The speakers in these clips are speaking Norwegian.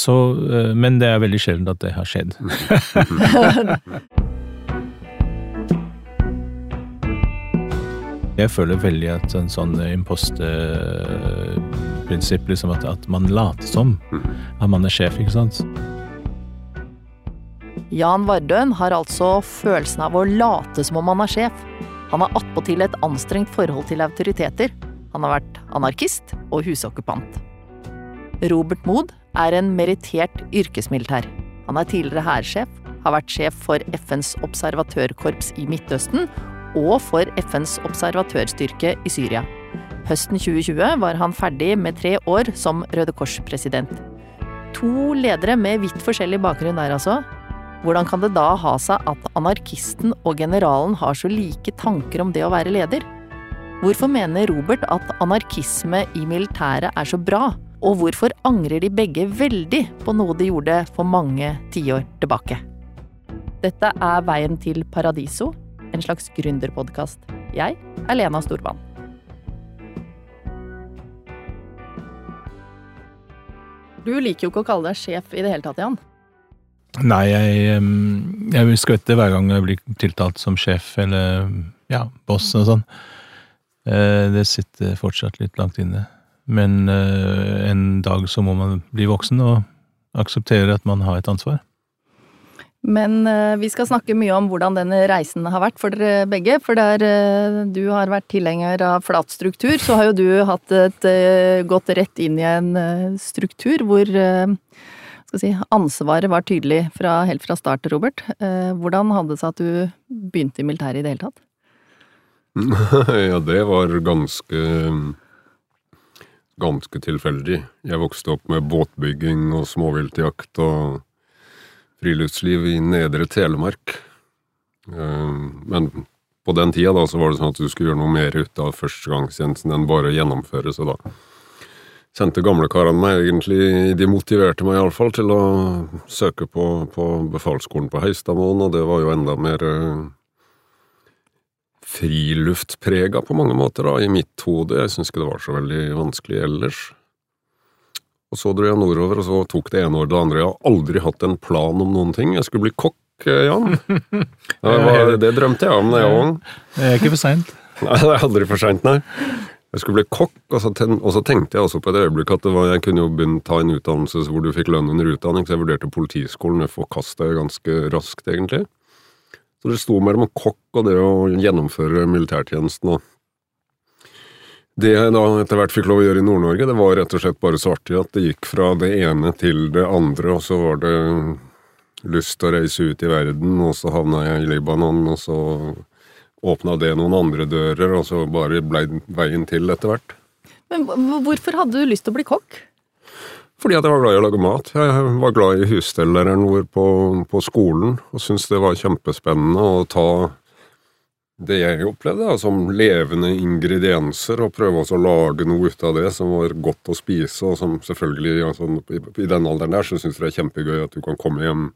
Så, eh, men det er veldig sjelden at det har skjedd. Jeg føler veldig at en sånn impostprinsipp, liksom at, at man later som at man er sjef, ikke sant. Jan Vardøen har altså følelsen av å late som om han er sjef. Han har attpåtil et anstrengt forhold til autoriteter. Han har vært anarkist og husokkupant. Robert Mood er en merittert yrkesmilitær. Han er tidligere hærsjef, har vært sjef for FNs observatørkorps i Midtøsten og for FNs observatørstyrke i Syria. Høsten 2020 var han ferdig med tre år som Røde Kors-president. To ledere med vidt forskjellig bakgrunn der, altså. Hvordan kan det da ha seg at anarkisten og generalen har så like tanker om det å være leder? Hvorfor mener Robert at anarkisme i militæret er så bra? Og hvorfor angrer de begge veldig på noe de gjorde for mange tiår tilbake? Dette er Veien til Paradiso, en slags gründerpodkast. Jeg er Lena Storvann. Du liker jo ikke å kalle deg sjef i det hele tatt, Jan. Nei, jeg, jeg skvetter hver gang jeg blir tiltalt som sjef eller ja, boss og sånn. Eh, Det sitter fortsatt litt langt inne. Men eh, en dag så må man bli voksen og akseptere at man har et ansvar. Men eh, vi skal snakke mye om hvordan denne reisen har vært for dere begge. For der eh, du har vært tilhenger av flat struktur, så har jo du hatt et, eh, gått rett inn i en eh, struktur hvor eh, skal si, ansvaret var tydelig fra, helt fra start, Robert. Hvordan hadde det seg at du begynte i militæret i det hele tatt? ja, det var ganske ganske tilfeldig. Jeg vokste opp med båtbygging og småviltjakt og friluftsliv i nedre Telemark. Eh, Men på den tida da, så var det sånn at du skulle gjøre noe mer ut av førstegangstjenesten enn bare å gjennomføre, så da sendte gamlekarene meg egentlig De motiverte meg iallfall til å søke på, på befalsskolen på Heistadmoen, og det var jo enda mer eh, friluftprega på mange måter, da, i mitt hode. Jeg syns ikke det var så veldig vanskelig ellers. Og så dro jeg nordover, og så tok det ene året det andre. Jeg har aldri hatt en plan om noen ting. Jeg skulle bli kokk, eh, Jan. Det, var, det drømte jeg om da jeg var ung. Det er ikke for seint. Nei, det er aldri for seint, nei. Jeg skulle bli kokk, og så, ten, og så tenkte jeg også på et øyeblikk at var, jeg kunne jo begynne ta en utdannelse hvor du fikk lønn under utdanning, så jeg vurderte Politiskolen. Det forkasta jeg ganske raskt, egentlig. Så det sto mellom kokk og det å gjennomføre militærtjenesten. det jeg da etter hvert fikk lov å gjøre i Nord-Norge, det var rett og slett bare så artig at det gikk fra det ene til det andre, og så var det lyst til å reise ut i verden, og så havna jeg i Libanon, og så åpna det noen andre dører, og så bare blei veien til etter hvert. Men hvorfor hadde du lyst til å bli kokk? Fordi at jeg var glad i å lage mat. Jeg var glad i husstelleren vår på, på skolen, og syntes det var kjempespennende å ta det jeg opplevde da, som levende ingredienser, og prøve å lage noe ut av det som var godt å spise, og som selvfølgelig altså, I den alderen der så syns jeg det er kjempegøy at du kan komme hjem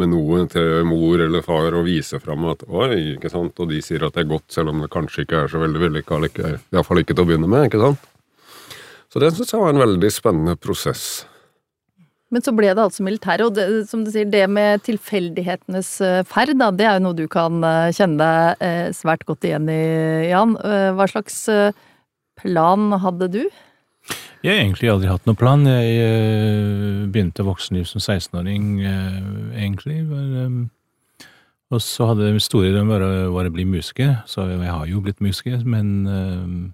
med noe til mor eller far og vise fram at oi, ikke sant, og de sier at det er godt, selv om det kanskje ikke er så veldig vellykka, iallfall ikke til å begynne med, ikke sant. Så det syns jeg var en veldig spennende prosess. Men så ble det altså militæret, og det, som du sier, det med tilfeldighetenes eh, ferd, da, det er jo noe du kan eh, kjenne deg eh, svært godt igjen i, Jan. Hva slags plan hadde du? Jeg har egentlig aldri hatt noen plan. Jeg begynte voksenliv som 16-åring, eh, egentlig. Og så hadde jeg store drøm om å- bli musiker, så jeg har jo blitt musiker, men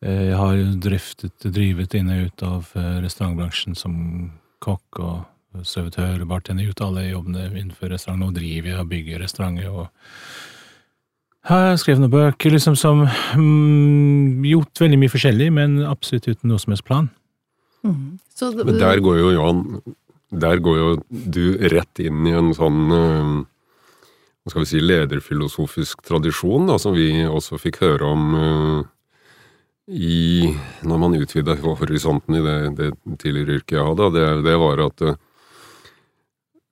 jeg har driftet, drivet inn og ut av eh, restaurantbransjen som kokk og servitør og bartender, gjort alle jobbene innenfor restaurant. Nå driver jeg og bygger restauranter og har skrevet noen bøker, liksom som mm, Gjort veldig mye forskjellig, men absolutt uten noe som helst plan. Så, Men der går jo Johan Der går jo du rett inn i en sånn eh, hva skal vi si, lederfilosofisk tradisjon, da, som vi også fikk høre om eh, i Når man utvida horisonten i det, det tidligere yrket jeg hadde, det, det var at eh,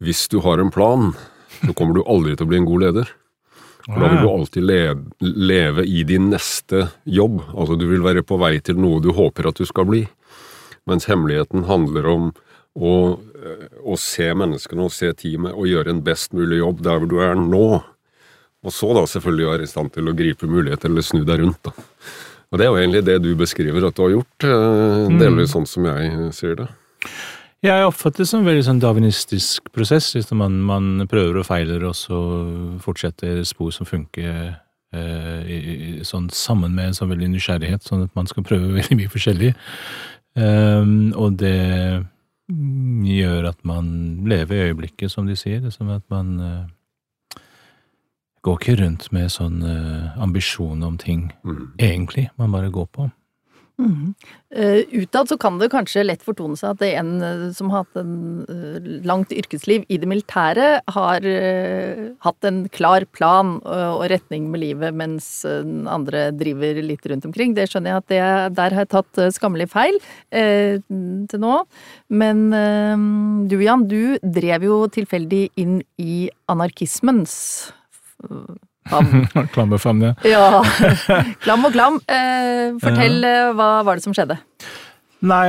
hvis du har en plan, så kommer du aldri til å bli en god leder. For da vil du alltid leve, leve i din neste jobb. Altså du vil være på vei til noe du håper at du skal bli. Mens hemmeligheten handler om å, å se menneskene og se teamet og gjøre en best mulig jobb der hvor du er nå. Og så da selvfølgelig være i stand til å gripe muligheter eller snu deg rundt. da. Og Det er jo egentlig det du beskriver at du har gjort, delvis sånn som jeg sier det. Jeg oppfatter det som en veldig sånn darwinistisk prosess. Hvis man, man, prøver og feiler, og så fortsetter spor som funker eh, i, sånn sammen med en sånn veldig nysgjerrighet, sånn at man skal prøve veldig mye forskjellig. Um, og det gjør at man lever i øyeblikket, som de sier. Det som at man uh, går ikke rundt med sånn uh, ambisjon om ting, mm. egentlig. Man bare går på. Mm. Uh, utad så kan det kanskje lett fortone seg at det er en uh, som har hatt en uh, langt yrkesliv i det militære, har hatt en klar plan og retning med livet, mens andre driver litt rundt omkring. Det skjønner jeg at det, der har jeg tatt skammelig feil til nå. Men du Jan, du drev jo tilfeldig inn i anarkismens klam og fam, ja. ja. Klam og klam. Eh, fortell, ja. Eh, hva var det som skjedde? Nei,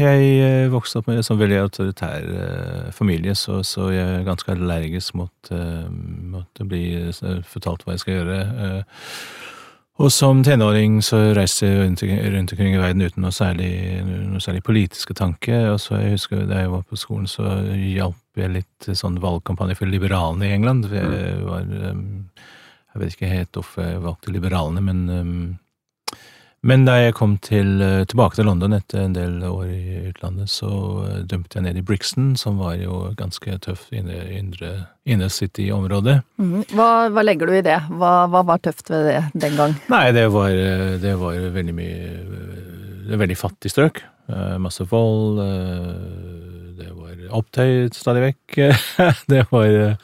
jeg eh, vokste opp med en sånn veldig autoritær uh, familie, så, så, jeg er ganske allergisk mot, mot å bli fortalt hva jeg skal gjøre. Og som tenåring så reiste jeg rundt, omkring i verden uten noe særlig, noe særlig politiske tanke. Og så jeg husker Da jeg var på skolen, så hjalp litt sånn valgkampanje for liberalene i England. Jeg mm. var Jeg vet ikke helt hvorfor jeg valgte liberalene, men men da jeg kom til, eh, tilbake til London etter en del år i utlandet, så eh, dømte jeg ned i Brixton, som var jo ganske tøff indre, indre, inner city-område. Mm. Hva, hva, legger du i det? Hva, hva, var tøft ved det den gang? Nei, det var, eh, det var veldig mye Det var veldig fattig strøk. Masse vold. Det var opptøyd stadig vekk. Det var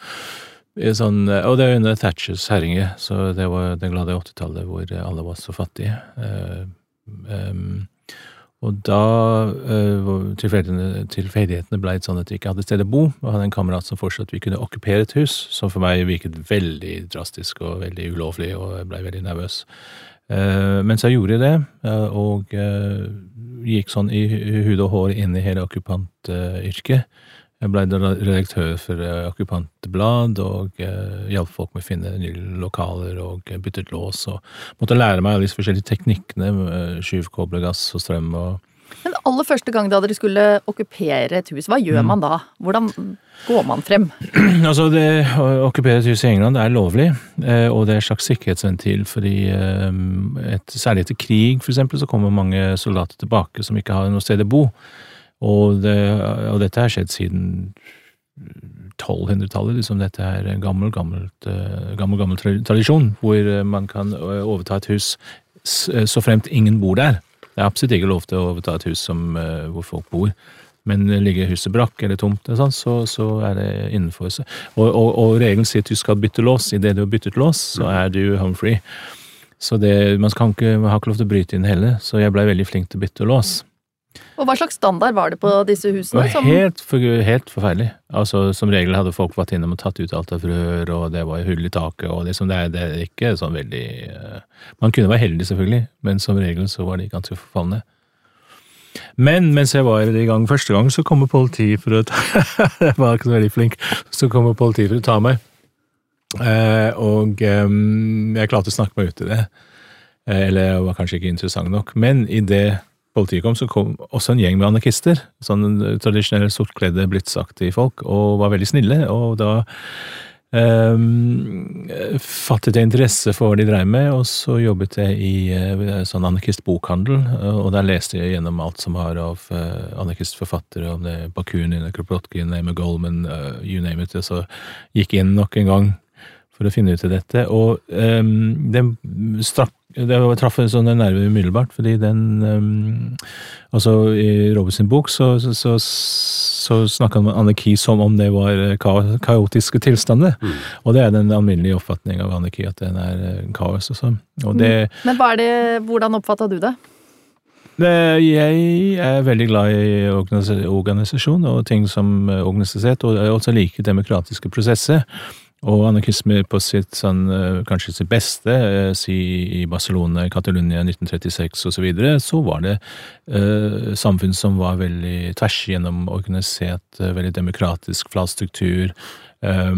Sånn, og det er under Thatchers herringer, så det var den glade 80-tallet hvor alle var så fattige. Uh, um, og da uh, tilfeldighetene ble sånn at vi ikke hadde sted å bo, og hadde en kamerat som foreslo at vi kunne okkupere et hus, som for meg virket veldig drastisk og veldig ulovlig, og jeg ble veldig nervøs. Uh, men så gjorde jeg det, uh, og gikk sånn i hud og hår inn i hele okkupantyrket. Jeg ble redaktør for eh, Okkupantblad og eh, hjalp folk med å finne nye lokaler og byttet lås. og Måtte lære meg alle disse forskjellige teknikkene. Uh, Skyv kobbergass og strøm. og Men aller første gang da dere skulle okkupere et hus, hva gjør mm. man da? Hvordan går man frem? altså, det, Å okkupere et hus i England er lovlig, uh, og det er en slags sikkerhetsventil. fordi et, Særlig etter krig, for eksempel, så kommer mange soldater tilbake som ikke har noe sted å bo. Og, det, og dette har skjedd siden 1200-tallet. Liksom dette er en gammel, gammelt, eh, gammel, gammel tradisjon, hvor eh, man kan eh, overta et hus så fremt ingen bor der. Det er absolutt ikke lov til å overta et hus som, hvor folk bor. Men ligger huset brakk eller tomt, sånn, så, så, er det innenfor. Og, og, og, regelen sier at du skal bytte lås. Idet du har byttet lås, så er du home free. Så det, man, ikke, man har ikke lov til å bryte inn heller. Så jeg blei veldig flink til å bytte lås. Og Hva slags standard var det på disse husene? Det var helt, for, helt forferdelig. Altså, Som regel hadde folk vært innom og tatt ut alt av frør, og det var hull i taket. og liksom, det, det, er ikke sånn veldig uh, Man kunne være heldig, selvfølgelig, men som regel så var de ganske forfalne. Men mens jeg var i gang første gang, så kommer politiet for å ta Jeg var ikke så veldig flink. Så kommer politiet for å ta meg. Uh, og um, jeg klarte å snakke meg ut i det. Uh, eller jeg var kanskje ikke interessant nok. Men i det politiet kom, så kom også en gjeng med anarkister. Sånn tradisjonelle sortkledde blitsaktige folk, og var veldig snille. Og da um, fattet jeg interesse for hva de dreiv med, og så jobbet jeg i uh, sånn anarkistbokhandel. Og der leste jeg gjennom alt som har av uh, anarkistforfattere, om det Bakunin, Kropotkin, Emma Goldman, uh, you name it. Så gikk inn nok en gang for å finne ut av dette. Og um, det, strak, det traff en sånn nerve umiddelbart, fordi den um, Altså, i Roberts sin bok så, så, så, så snakka han om anarki som om det var ka kaotiske tilstander. Mm. Og det er den alminnelige oppfatning av anarki, at den er eh, kaos og sånn. Og det mm. Men hva er det, hvordan oppfatta du det? Jeg er veldig glad i organisasjon og ting som organisert, og jeg også liker demokratiske prosesser. Og anarkisme på sitt sånn, eh, kanskje sitt beste, eh, si i Barcelona, Catalonia 1936 osv., så, videre, så var det eh, samfunn som var veldig tvers igjennom organisert, eh, veldig demokratisk, flat struktur, eh,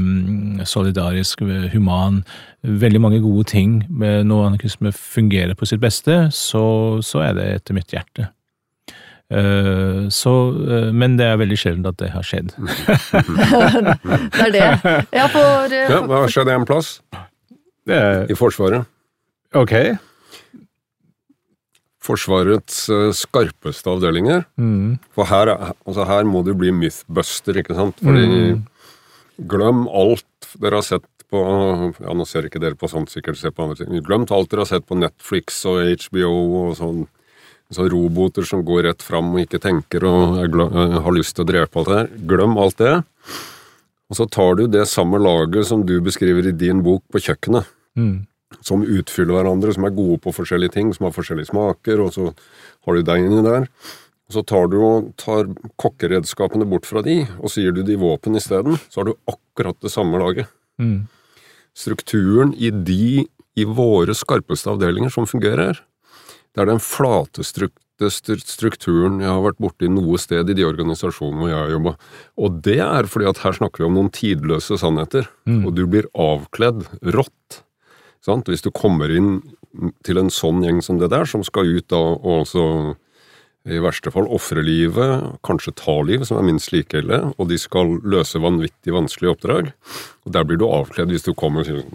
solidarisk, human. Veldig mange gode ting. Når anarkisme fungerer på sitt beste, så, så er det etter mitt hjerte. Eh, så, eh, men det er veldig sjelden at det har skjedd. det er det. Ja, for, eh, ja, Hva har skjedd en plass? I Forsvaret. Ok. Forsvarets skarpeste avdelinger. Mm. For her, altså her, må du bli mythbuster, ikke sant? Fordi mm. Glem alt dere har sett på Ja, nå ser ikke dere på sånt, sikkert ser på andre ting. Glemt alt dere har sett på Netflix og HBO og sånn så roboter som går rett fram og ikke tenker og har lyst til å drepe alt det der. Glem alt det. Og så tar du det samme laget som du beskriver i din bok på kjøkkenet. Mm. Som utfyller hverandre, som er gode på forskjellige ting, som har forskjellige smaker, og så har du deg inni der. Og så tar du og tar kokkeredskapene bort fra de, og så gir du de våpen isteden. Så har du akkurat det samme laget. Mm. Strukturen i de i våre skarpeste avdelinger som fungerer, det er den flateste strukturen jeg har vært borti noe sted i de organisasjonene hvor jeg har jobba. Og det er fordi at her snakker vi om noen tidløse sannheter, mm. og du blir avkledd rått. Sant? Hvis du kommer inn til en sånn gjeng som det der, som skal ut da og altså i verste fall ofre livet, kanskje ta liv, som er minst like ille, og de skal løse vanvittig vanskelige oppdrag. Og Der blir du avkledd hvis du kommer og sier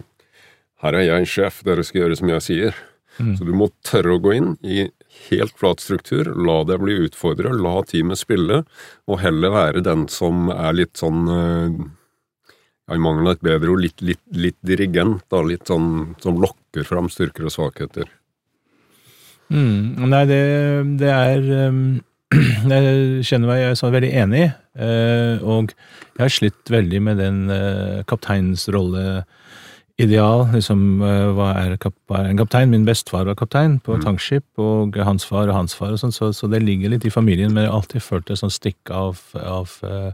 her er jeg sjef, dere skal gjøre som jeg sier. Mm. Så du må tørre å gå inn i helt flat struktur, la deg bli utfordra, la teamet spille, og heller være den som er litt sånn eh, ja, I mangel av et bedre ord, litt, litt, litt, dirigent, da, litt sånn som lokker fram styrker og svakheter. Mm, nei, det, det er um, Jeg kjenner meg jeg er veldig enig, uh, og jeg har slitt veldig med den uh, kapteinens rolle ideal. liksom, eh, Hva er en kaptein? Min bestefar var kaptein på mm. tankskip, og hans far og hans far og sånn, så, så, det ligger litt i familien, men jeg har alltid følt et sånt stikk av, av uh,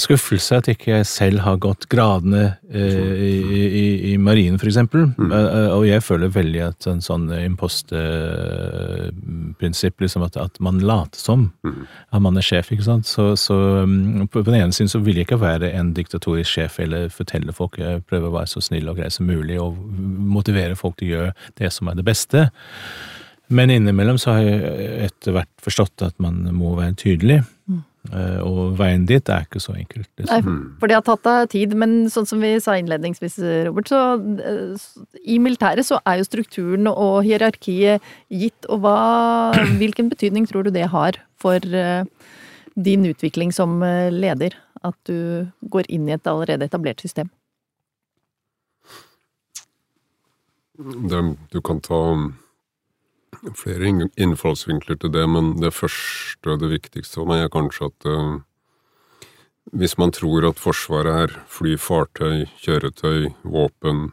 skuffelse at jeg ikke selv har gått gradene eh, i, i, i marinen, eksempel. Mm. Eh, og jeg føler veldig at en sånn impostprinsipp, liksom at, at, man later som mm. at man er sjef, ikke sant. Så, så mm, på, på, den ene siden så vil jeg ikke være en diktatorisk sjef eller fortelle folk, jeg prøver å være så snill og grei som mulig og motivere folk til å gjøre det som er det beste. Men innimellom så har jeg etter hvert forstått at man må være tydelig. Mm. Eh, og veien dit er ikke så enkelt. Liksom. Nei, for det har tatt deg tid, men sånn som vi sa innledningsvis, Robert, så eh, i militæret så er jo strukturen og hierarkiet gitt, og hva, hvilken betydning tror du det har for eh, din utvikling som leder? At du går inn i et allerede etablert system? Det, du kan ta flere innfallsvinkler til det, men det første og det viktigste for meg er kanskje at uh, hvis man tror at Forsvaret er fly, fartøy, kjøretøy, våpen,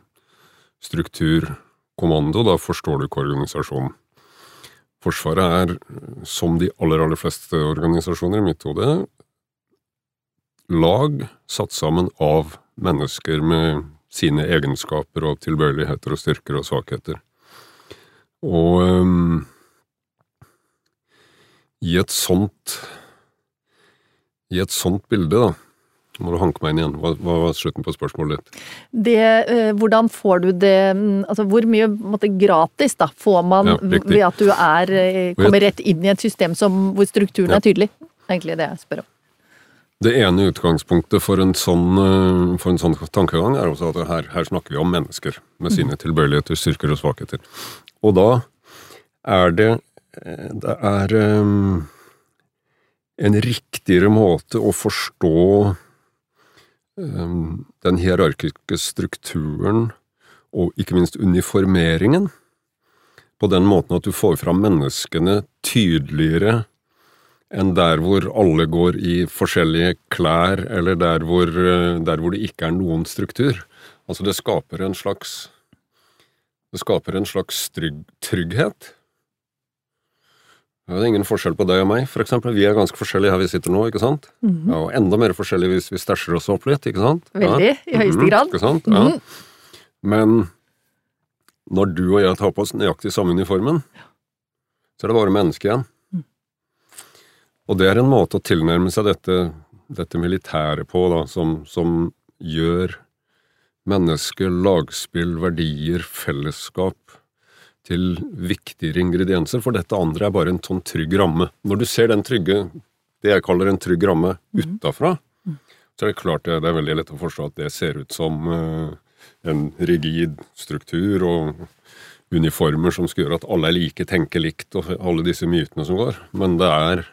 struktur, kommando, da forstår du ikke organisasjonen. Forsvaret er, som de aller, aller fleste organisasjoner i mitt hode, lag satt sammen av mennesker med sine egenskaper og tilbøyeligheter og styrker og svakheter. Og um, i et sånt I et sånt bilde, da må du hanke meg inn igjen. Hva, hva var slutten på spørsmålet ditt? Det, eh, hvordan får du det mm, Altså hvor mye måtte, gratis da får man ja, ved at du er, eh, kommer rett inn i et system som, hvor strukturen ja. er tydelig? Egentlig det jeg spør om. Det ene utgangspunktet for en sånn, eh, for en sånn tankegang er også at her, her, snakker vi om mennesker med sine mm. tilbøyeligheter, styrker og svakheter. Og da er det Det er um, en riktigere måte å forstå um, den hierarkiske strukturen og ikke minst uniformeringen på den måten at du får fram menneskene tydeligere enn der hvor alle går i forskjellige klær, eller der hvor, eh, der hvor det ikke er noen struktur. Altså, det skaper en slags det skaper en slags trygg, trygghet. Det er ingen forskjell på deg og meg, for eksempel. Vi er ganske forskjellige her vi sitter nå, ikke sant? Ja, og enda mer forskjellige hvis vi stæsjer oss opp litt, ikke sant? Veldig, Ja. i høyeste Mhm, grad. Ikke sant? Ja. Mhm. Men når du og jeg tar på oss nøyaktig samme uniformen, så er det bare menneske igjen. Mm. Og det er en måte å tilnærme seg dette, dette militæret på, da, som, som gjør menneske, lagspill, verdier, fellesskap til viktigere ingredienser, for dette andre er bare en sånn trygg ramme. Når du ser den trygge, det jeg kaller en trygg ramme, utafra, så er det klart det, det er veldig lett å forstå at det ser ut som eh, en rigid struktur og uniformer som skal gjøre at alle er like, tenker likt, og alle disse mytene som går. Men det er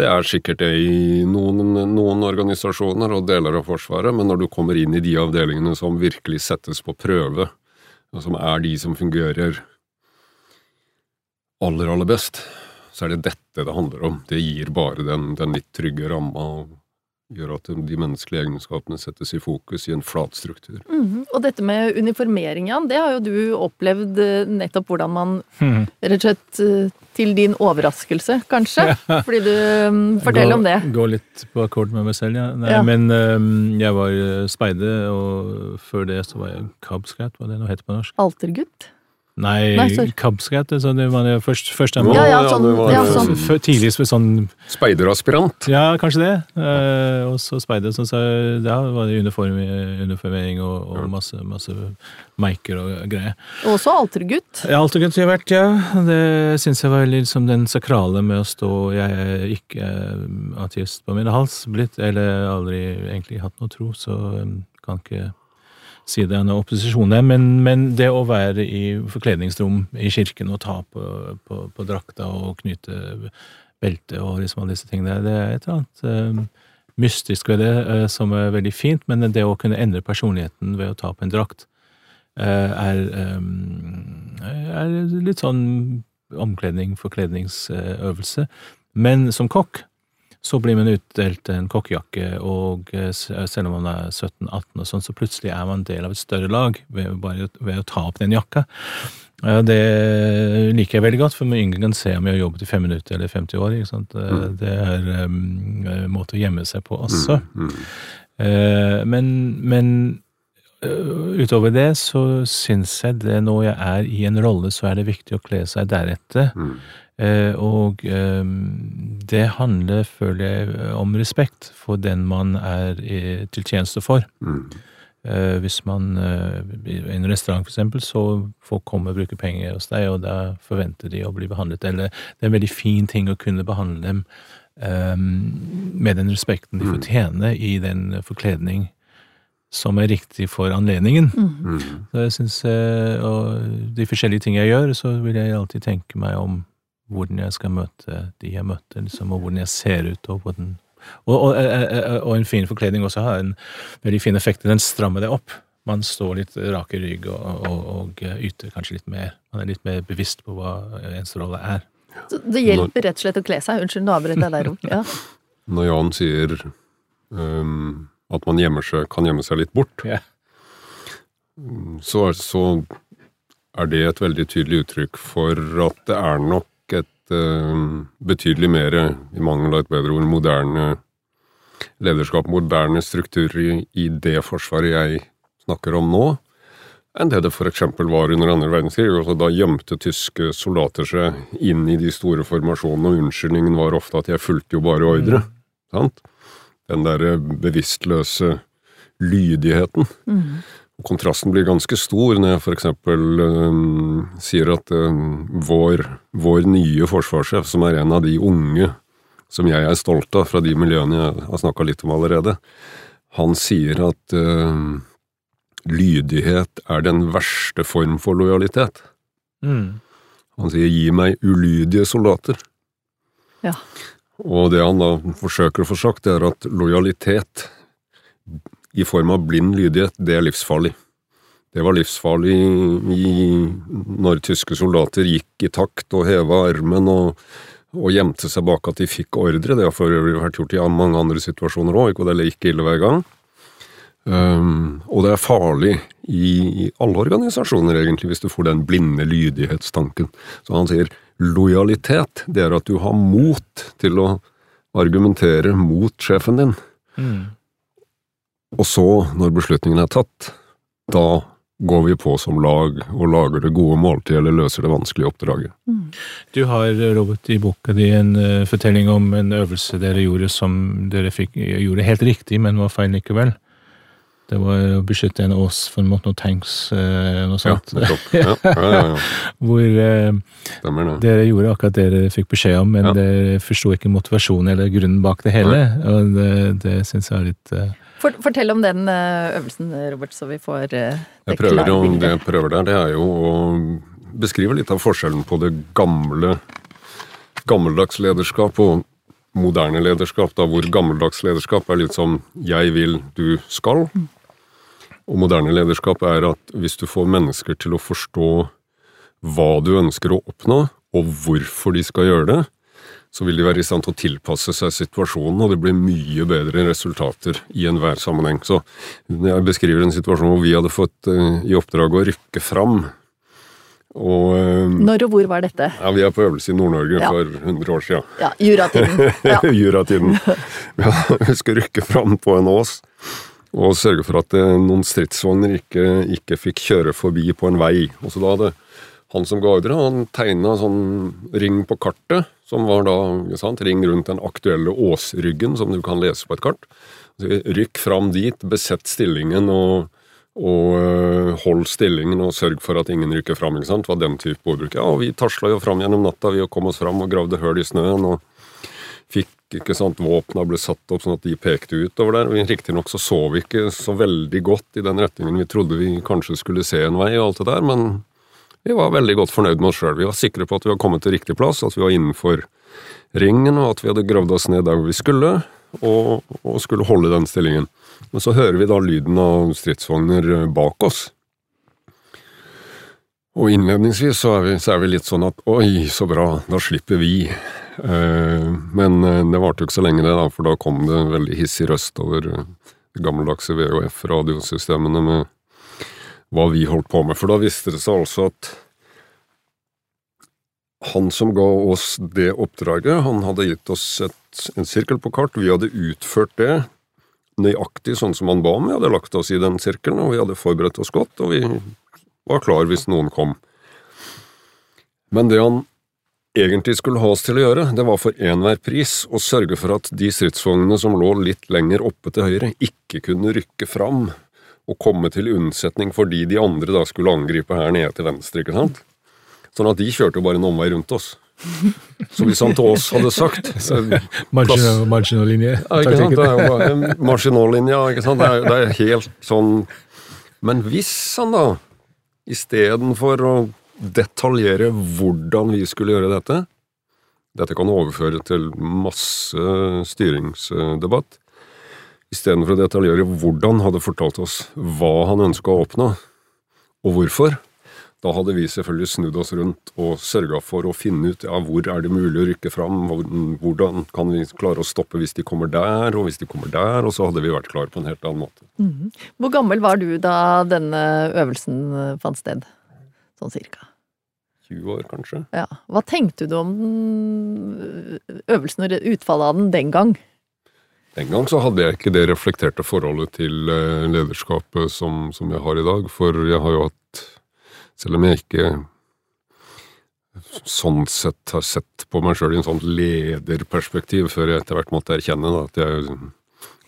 det er sikkert det i noen, noen organisasjoner og deler av Forsvaret, men når du kommer inn i de avdelingene som virkelig settes på prøve, og som er de som fungerer aller, aller best, så er det dette det handler om. Det gir bare den, den litt trygge ramma gjør at de menneskelige egenskapene settes i fokus i en flat struktur. Mhm. Og dette med uniformering, Jan, det har jo du opplevd eh, nettopp hvordan man Mhm. Rett og slett eh, til din overraskelse, kanskje? Fordi du forteller Fortell Gå- om det. Gå litt på akkord med meg selv, ja. Nei, Ja. Men um, jeg var øh, speider, og før det så var jeg Cub Scout, hva det nå heter på norsk? Altergutt? Nei, Nei. Så det var det først, første jeg Ja, ja, ja, sånn. Ja, Ja, sånn. Ved sånn Speideraspirant! Ja, kanskje det. Eh, og så speider, så, så da var det uniform, uniformering og, og masse, masse meiker og greier. Og også altergutt. Ja, altergutt har jeg vært, ja. Det syns jeg var liksom den sakrale med å stå Jeg er ikke eh, ateist på min hals blitt, eller aldri egentlig hatt noe tro, så eh, kan ikke si det opposisjonen. Men, men det å være i forkledningsrom i kirken og ta på, på, på drakta og knyte belte og liksom alle disse tingene, det er et eller annet uh, mystisk ved det uh, som er veldig fint, men det å kunne endre personligheten ved å ta på en drakt uh, er, um, er litt sånn omkledning, forkledningsøvelse. Men som kokk så blir man utdelt en kokkejakke, og eh, selv om man er 17-18 og sånn, så plutselig er man del av et større lag ved, bare, ved å ta opp den jakka. Eh, Det liker jeg veldig godt, for ingen kan se om jeg har jobbet i fem minutter eller 50 år. Ikke sant? Mm. Det er um, en måte å gjemme seg på også. Mm. Uh, men, men utover det så syns jeg det når jeg er i en rolle, så er det viktig å kle seg deretter. Mm. Eh, og eh, det handler, føler jeg, om respekt for den man er i, til tjeneste for. Mm. Eh, hvis man eh, i en restaurant for eksempel, så folk kommer og bruker penger hos deg, og da forventer de å bli behandlet. Eller det er en veldig fin ting å kunne behandle dem eh, med den respekten de Mm. fortjener i den forkledning som er riktig for anledningen. Mhm. Mm. Så jeg synes, eh, og de forskjellige ting jeg gjør, så vil jeg alltid tenke meg om hvordan jeg skal møte de jeg møter, liksom, og hvordan jeg ser ut, og hvordan og, og, og en fin forkledning også har en veldig fin effekt. Den strammer det opp. Man står litt rak i rygg og, og, og yter kanskje litt mer. Man er litt mer bevisst på hva ens rolle er. Så det hjelper rett og slett å kle seg. Unnskyld, nå avbrøt jeg deg, Rom. Ja. Når Jan sier um, at man seg, kan gjemme seg litt bort, yeah. så, så er det et veldig tydelig uttrykk for at det er nok et um, betydelig mer, i mangel av et bedre ord, moderne lederskap, moderne strukturer i, det forsvaret jeg snakker om nå, enn det det eksempel var under andre verdenskrig. Altså, da gjemte tyske soldater seg inn i de store formasjonene, og unnskyldningen var ofte at jeg fulgte jo bare ordre. Sant? Den derre bevisstløse lydigheten. Mhm. Kontrasten blir ganske stor når jeg for eksempel sier at um, vår, vår nye forsvarssjef, som er en av de unge som jeg er stolt av fra de miljøene jeg har snakka litt om allerede, han sier at um, lydighet er den verste form for lojalitet. Mm. Han sier 'gi meg ulydige soldater'. Ja. Og det han da forsøker å få sagt, det er at lojalitet i form av blind lydighet, det er livsfarlig. Det var livsfarlig i, når tyske soldater gikk i takt og heva armen og, og gjemte seg bak at de fikk ordre. Det har for øvrig vært gjort i mange andre situasjoner òg, og det gikk ille hver gang. Um, og det er farlig i, i alle organisasjoner, egentlig, hvis du får den blinde lydighetstanken. Så han sier lojalitet, det er at du har mot til å argumentere mot sjefen din. Mm. Og så, når beslutningen er tatt, da går vi på som lag og lager det gode måltid eller løser det vanskelige oppdraget. Du har, Robert, i boka di en uh, fortelling om en øvelse dere gjorde som dere fikk, gjorde helt riktig, men var feil likevel. Det var å beskytte en ås for mot noen tanks, uh, noe sånt. Ja, ja, ja, ja. Hvor uh, det. dere gjorde akkurat det dere fikk beskjed om, men Ja. dere forsto ikke motivasjonen eller grunnen bak det hele. Og det, det syns jeg er litt eh, For, fortell om den eh, øvelsen, Robert, så vi får det Jeg prøver, klare bildet. det jeg prøver der, det er jo å beskrive litt av forskjellen på det gamle gammeldags lederskap og moderne lederskap, da hvor gammeldags lederskap er litt som 'jeg vil, du skal'. Og moderne lederskap er at hvis du får mennesker til å forstå hva du ønsker å oppnå, og hvorfor de skal gjøre det, så vil de være i stand til å tilpasse seg situasjonen, og det blir mye bedre resultater i enhver sammenheng. Så jeg beskriver en situasjon hvor vi hadde fått eh, i oppdrag å rykke fram, og eh, Når og hvor var dette? ja, vi er på øvelse i Nord-Norge Ja. for 100 år siden. Ja, juratiden. Ja. Juratiden. Ja, vi skal rykke fram på en ås og sørge for at eh, noen stridsvogner ikke, ikke fikk kjøre forbi på en vei. Og så da hadde han som ga ordre, han tegna sånn ring på kartet, som var da sant, ring rundt den aktuelle åsryggen, som du kan lese på et kart. Så Rykk fram dit, besett stillingen og, og øh, hold stillingen og sørg for at ingen rykker fram. ikke sant? Var den type ordbruk. Ja, og vi tasla jo fram gjennom natta, vi kom oss fram og gravde høl i snøen. og fikk ikke sant, Våpna ble satt opp sånn at de pekte utover der. Riktignok så så vi ikke så veldig godt i den retningen vi trodde vi kanskje skulle se en vei, og alt det der, men vi var veldig godt fornøyd med oss sjøl. Vi var sikre på at vi var kommet til riktig plass, at vi var innenfor ringen, og at vi hadde gravd oss ned der hvor vi skulle, og, og skulle holde den stillingen. Men så hører vi da lyden av stridsvogner eh, bak oss. Og innledningsvis så er, vi, så er vi litt sånn at oi, så bra, da slipper vi. Eh, men eh, det varte jo ikke så lenge det, da, for da kom det en veldig hissig røst over eh, de gammeldagse VHF-radiosystemene med hva vi holdt på med. For da viste det seg altså at han som ga oss det oppdraget, han hadde gitt oss et, en sirkel på kart. Vi hadde utført det nøyaktig sånn som han ba om. Vi hadde lagt oss i den sirkelen, og vi hadde forberedt oss godt, og vi var klar hvis noen kom. Men det han egentlig skulle ha oss til å gjøre, det var for enhver pris å sørge for at de stridsvognene som lå litt lenger oppe til høyre, ikke kunne rykke fram og komme til unnsetning fordi de andre da skulle angripe her nede til venstre, ikke sant? Sånn at de kjørte jo bare en omvei rundt oss. Så hvis han til oss hadde sagt marginal, marginal linje. ja, ikke sant? Det er marginallinja, ikke sant? Det er, det er helt sånn Men hvis han da, istedenfor å detaljere hvordan vi skulle gjøre dette Dette kan overføre til masse styringsdebatt. Istedenfor å detaljere hvordan hadde fortalt oss hva han ønska å oppnå, og hvorfor, da hadde vi selvfølgelig snudd oss rundt og sørga for å finne ut ja, hvor er det mulig å rykke fram, hvordan kan vi klare å stoppe hvis de kommer der, og hvis de kommer der, og så hadde vi vært klare på en helt annen måte. Hvor gammel var du da denne øvelsen eh, fant sted? Sånn cirka. 20 år, kanskje. Ja. Hva tenkte du om den øvelsen og utfallet av den den gang? Den gang så hadde jeg ikke det reflekterte forholdet til eh, lederskapet som, som jeg har i dag, for jeg har jo hatt, selv om jeg ikke sånn sett har sett på meg sjøl i en sånn lederperspektiv, før jeg etter hvert måtte erkjenne da, at jeg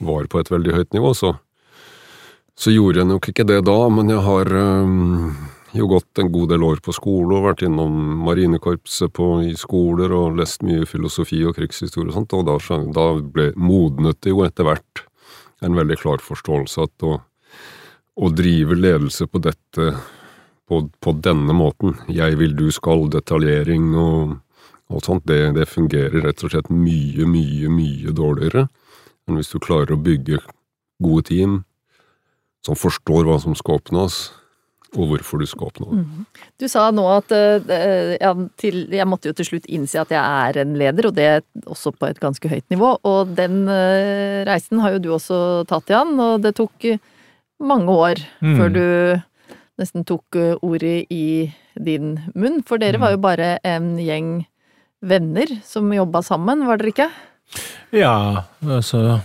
var på et veldig høyt nivå, så, så gjorde jeg nok ikke det da, men jeg har øhm, jo gått en god del år på skole og vært innom marinekorpset på, i skoler og lest mye filosofi og krigshistorie og sånt, og da, da ble, modnet det jo etter hvert en veldig klar forståelse at å, å drive ledelse på dette på, på denne måten, jeg vil, du skal, detaljering og alt sånt, det, det fungerer rett og slett mye, mye, mye dårligere enn hvis du klarer å bygge gode team som forstår hva som skal oppnås, og hvorfor du skal oppnå det. Du sa nå at uh, ja, til, jeg måtte jo til slutt innse at jeg er en leder, og det også på et ganske høyt nivå. Og den uh, reisen har jo du også tatt, Jan, og det tok eh, mange år Mm. før du nesten tok ordet i din munn, for dere var jo bare en gjeng venner som jobba sammen, var dere ikke? Ja, altså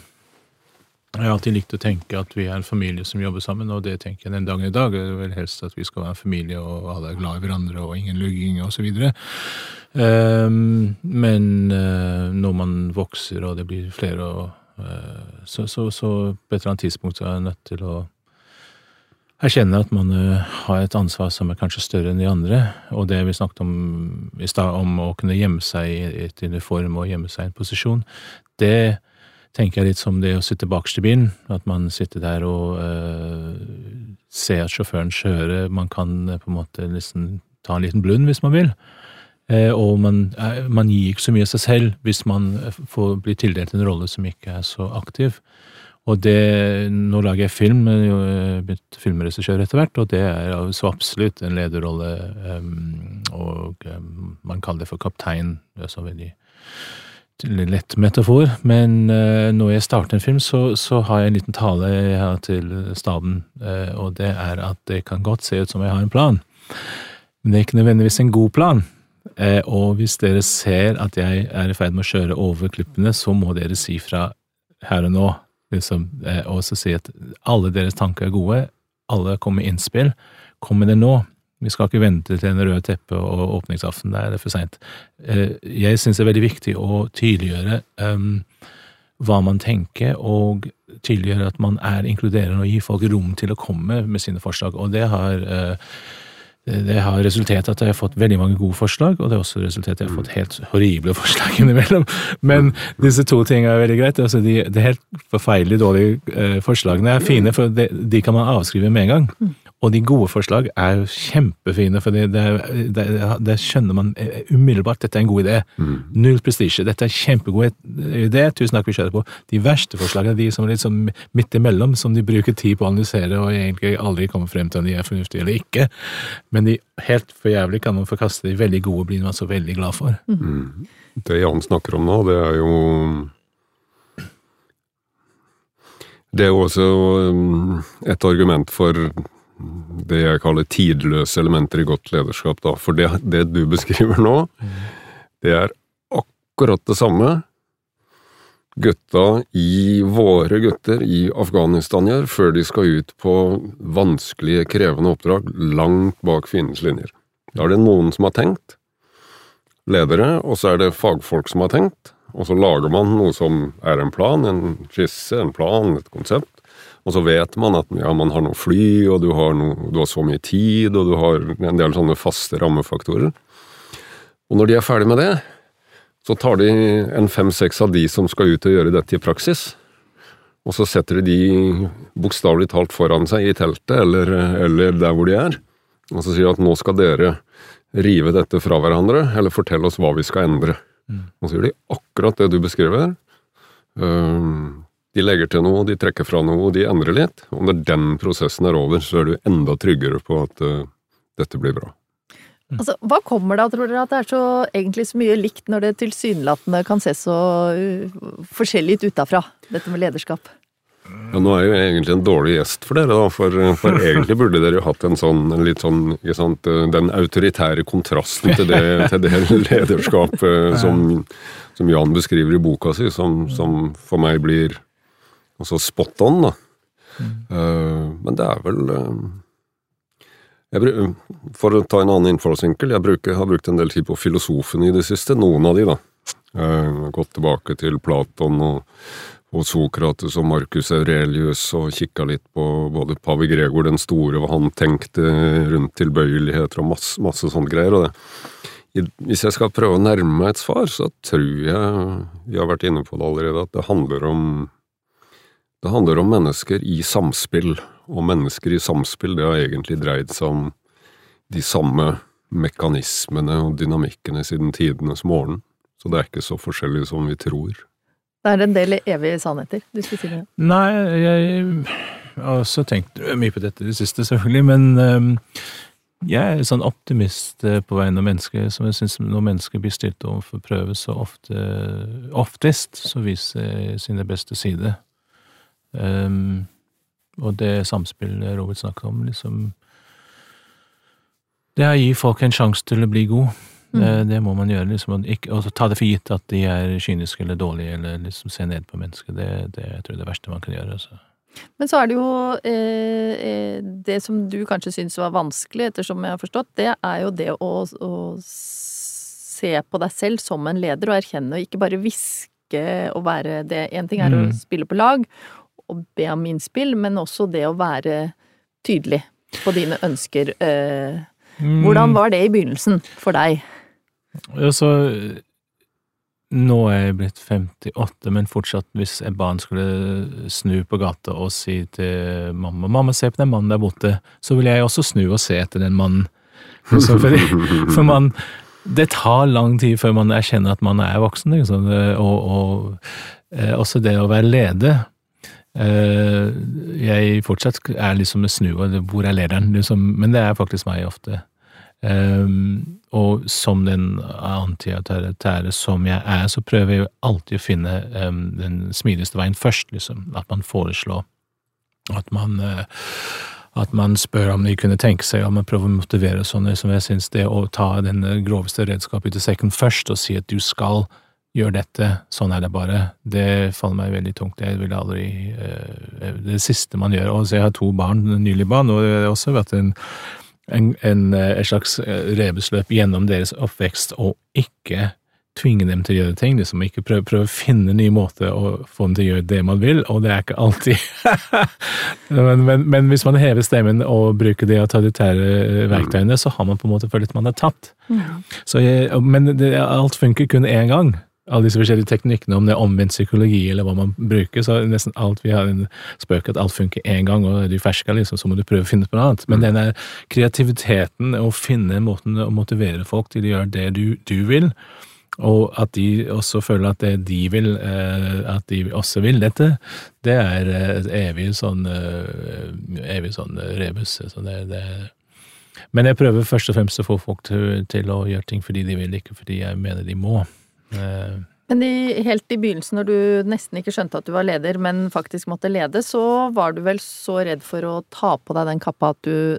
Jeg har alltid likt å tenke at vi er en familie som jobber sammen, og det tenker jeg den dagen i dag. Det er vel helst at vi skal være en familie, og alle er glad i hverandre, og ingen lugging, videre. Um, men uh, når man vokser, og det blir flere, og, uh, så, så, så på et eller annet tidspunkt er jeg nødt til å erkjenne at man uh, har et ansvar som er kanskje større enn de andre. Og det vi snakket om i stad, om å kunne gjemme seg i et uniform og gjemme seg i en posisjon, det tenker jeg litt som det å sitte bakerst i bilen. At man sitter der og uh, ser at sjåføren kjører. Man kan uh, på en måte liksom ta en liten blund hvis man vil. Eh, og man, man, gir ikke så mye av seg selv hvis man får bli tildelt en rolle som ikke er så aktiv. Og det Nå lager jeg film, jeg har blitt filmregissør etter hvert, og det er så absolutt en lederrolle. Um, og um, man kaller det for kaptein. Det er så veldig lett metafor, men uh, når jeg starter en film, så, så, har jeg en liten tale jeg har til staben, uh, og det er at det kan godt se ut som jeg har en plan, men det er ikke nødvendigvis en god plan. Uh, og hvis dere ser at jeg er i ferd med å kjøre over klippene, så må dere si fra her og nå, liksom, og så si at alle deres tanker er gode, alle kommer med innspill, kom med det nå. Vi skal ikke vente til en rød teppe og åpningsaften, det er for seint. Eh, jeg syns det er veldig viktig å tydeliggjøre um, hva man tenker, og tydeliggjøre at man er inkluderende og gir folk rom til å komme med sine forslag. Og det har, uh, det har resultert at jeg har fått veldig mange gode forslag, og det har også resultert i at jeg har fått helt horrible forslag innimellom. Men disse to tingene er veldig greit. Altså de, de helt forferdelig dårlige uh, forslagene er fine, for de, de kan man avskrive med en gang. Og de gode forslag er jo kjempefine, for det, det, det, det, skjønner man umiddelbart. Dette er en god idé. Mm. Null prestisje. Dette er en kjempegod idé. Tusen takk, vi kjører på. De verste forslagene er de som er litt sånn midt imellom, som de bruker tid på å analysere og egentlig aldri kommer frem til om de er fornuftige eller ikke. Men de helt for jævlig kan man forkaste. De veldig gode blir man så veldig glad for. Mm. mm. Det Jan snakker om nå, det er jo Det er jo også um, et argument for det jeg kaller tidløse elementer i godt lederskap, da. For det, det du beskriver nå, det er akkurat det samme gutta i våre gutter i Afghanistan gjør før de skal ut på vanskelige, krevende oppdrag langt bak fiendens linjer. Da er det noen som har tenkt, ledere, og så er det fagfolk som har tenkt, og så lager man noe som er en plan, en skisse, en plan, et konsept. Og så vet man at ja, man har noe fly, og du har, noe, du har, så mye tid, og du har en del sånne faste rammefaktorer. Og når de er ferdig med det, så tar de en fem-seks av de som skal ut og gjøre dette i praksis, og så setter de de bokstavelig talt foran seg i teltet, eller, eller der hvor de er, og så sier de at nå skal dere rive dette fra hverandre, eller fortelle oss hva vi skal endre. Mm. Og så gjør de akkurat det du beskriver. Um, de legger til noe, de trekker fra noe, de endrer litt. Og når den prosessen er over, så er du enda tryggere på at uh, dette blir bra. Mm. Altså, Hva kommer det av, tror dere, at det er så egentlig så mye likt når det tilsynelatende kan se så uh, forskjellig ut utafra, dette med lederskap? Ja, Nå er jeg jo egentlig en dårlig gjest for dere, da, for, for egentlig burde dere jo hatt en sånn en litt sånn ikke sant, uh, Den autoritære kontrasten til det, til det lederskapet som, som, Jan beskriver i boka si, som, som for meg blir Altså spot on, da. Mm. Uh, men det er vel uh, jeg, For å ta en annen innfallsvinkel, jeg bruker, har brukt en del tid på filosofene i det siste. Noen av de, da. Uh, gått tilbake til Platon og, og Sokrates og Marcus Aurelius og kikka litt på både pave Gregor den store, hva han tenkte rundt tilbøyeligheter og masse, masse sånne greier. og det hvis jeg skal prøve å nærme meg et svar, så tror jeg vi har vært inne på det allerede, at det handler om det handler om mennesker i samspill, og mennesker i samspill det har egentlig dreid seg om de samme mekanismene og dynamikkene siden tidenes morgen, så det er ikke så forskjellig som vi tror. Det er en del evige sannheter du skulle si det? Nei, jeg har også tenkt mye på dette i det siste, selvfølgelig, men um, jeg er sånn optimist eh, på vegne av mennesker, som jeg syns når mennesker blir stilt overfor prøve, så ofte, oftest så viser sine beste sider. Um, og det samspillet Robert snakket om, liksom Det er å gi folk en sjanse til å bli god. Mm. Det, det må man gjøre. liksom, og ikke, og ta det for gitt at de er kyniske eller dårlige, eller liksom se ned på mennesker. Det, det jeg tror jeg er det verste man kan gjøre. altså. Men så er det jo eh, eh, Det som du kanskje syns var vanskelig, ettersom jeg har forstått, det er jo det å, å se på deg selv som en leder og erkjenne, og ikke bare hviske og være det En ting er å Mm. spille på lag og be om innspill, men også det å være tydelig på dine ønsker. Eh, hvordan var det i begynnelsen for deg? Altså, nå er jeg blitt 58, men fortsatt, hvis et barn skulle snu på gata og si til mamma 'Mamma, se på den mannen der borte', så vil jeg også snu og se etter den mannen. Altså, for, for man Det tar lang tid før man erkjenner at man er voksen, liksom. Og, og eh, også det å være leder. Eh, jeg fortsatt er liksom med og hvor er lederen, liksom. Men det er faktisk meg ofte. Um, og som den antiautoritære som jeg er, så prøver jeg alltid å finne um, den smidigste veien først, liksom. At man foreslår. At man uh, at man spør om de kunne tenke seg, om man prøver å motivere sånn. Liksom jeg syns det å ta den groveste redskapet i sekken først og si at du skal gjøre dette, sånn er det bare, det faller meg veldig tungt. Jeg vil aldri uh, Det siste man gjør. Og så jeg har to barn, nylig barn, og det har også vært en en, en, et slags rebusløp gjennom deres oppvekst, og ikke tvinge dem til å gjøre ting. liksom Ikke prøve, prøve å finne nye måter å få dem til å gjøre det man vil, og det er ikke alltid men, men, men, hvis man hever stemmen og bruker de autoritære verktøyene, så har man på en måte følt at man har tapt. Ja. Så jeg, men det, alt funker kun én gang. Alle disse forskjellige teknikkene, om det er omvendt psykologi eller hva man bruker, så nesten alt vi har en spøk at alt funker én gang, og er du ferska, liksom, så må du prøve å finne på noe annet. Men den der kreativiteten, å finne måten å motivere folk til å gjøre det du, du vil, og at de også føler at det de vil, eh, at de også vil dette, det er et evig sånn eh, evig sånn rebus. Så det, det Men jeg prøver først og fremst å få folk til, til å gjøre ting fordi de vil, ikke fordi jeg mener de må. Eh, Men i, helt i begynnelsen, når du nesten ikke skjønte at du var leder, men faktisk måtte lede, så var du vel så redd for å ta på deg den kappa at du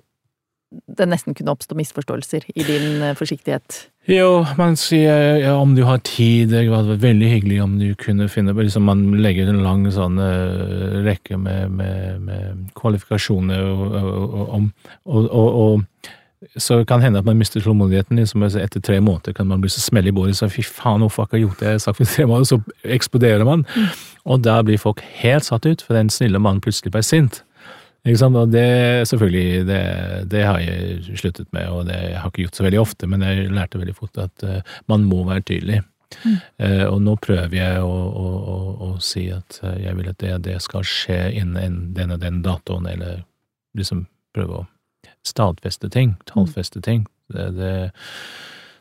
det nesten kunne oppstå misforståelser i din eh, forsiktighet. Jo, man sier ja, om du har tid, det vært veldig hyggelig om du kunne finne liksom Man legger en lang sånn uh, rekke med, med, med kvalifikasjoner og, og, og, og, så kan det hende at man mister tålmodigheten. Liksom, etter tre måneder kan man bli så smell i bordet så fy faen, hvorfor har jeg gjort det jeg har sagt for tre måneder? Så eksploderer man. Mm. Og da blir folk helt satt ut, for den snille mannen plutselig ble sint. Ikke sant? Og det, selvfølgelig, det, det, har jeg sluttet med, og det jeg har ikke gjort så veldig ofte, men jeg lærte veldig fort at uh, man må være tydelig. Mm. Uh, og nå prøver jeg å, å, å, å, si at uh, jeg vil at det, det skal skje innen den og den datoen, eller liksom prøve å stadfeste ting, tallfeste ting. Det,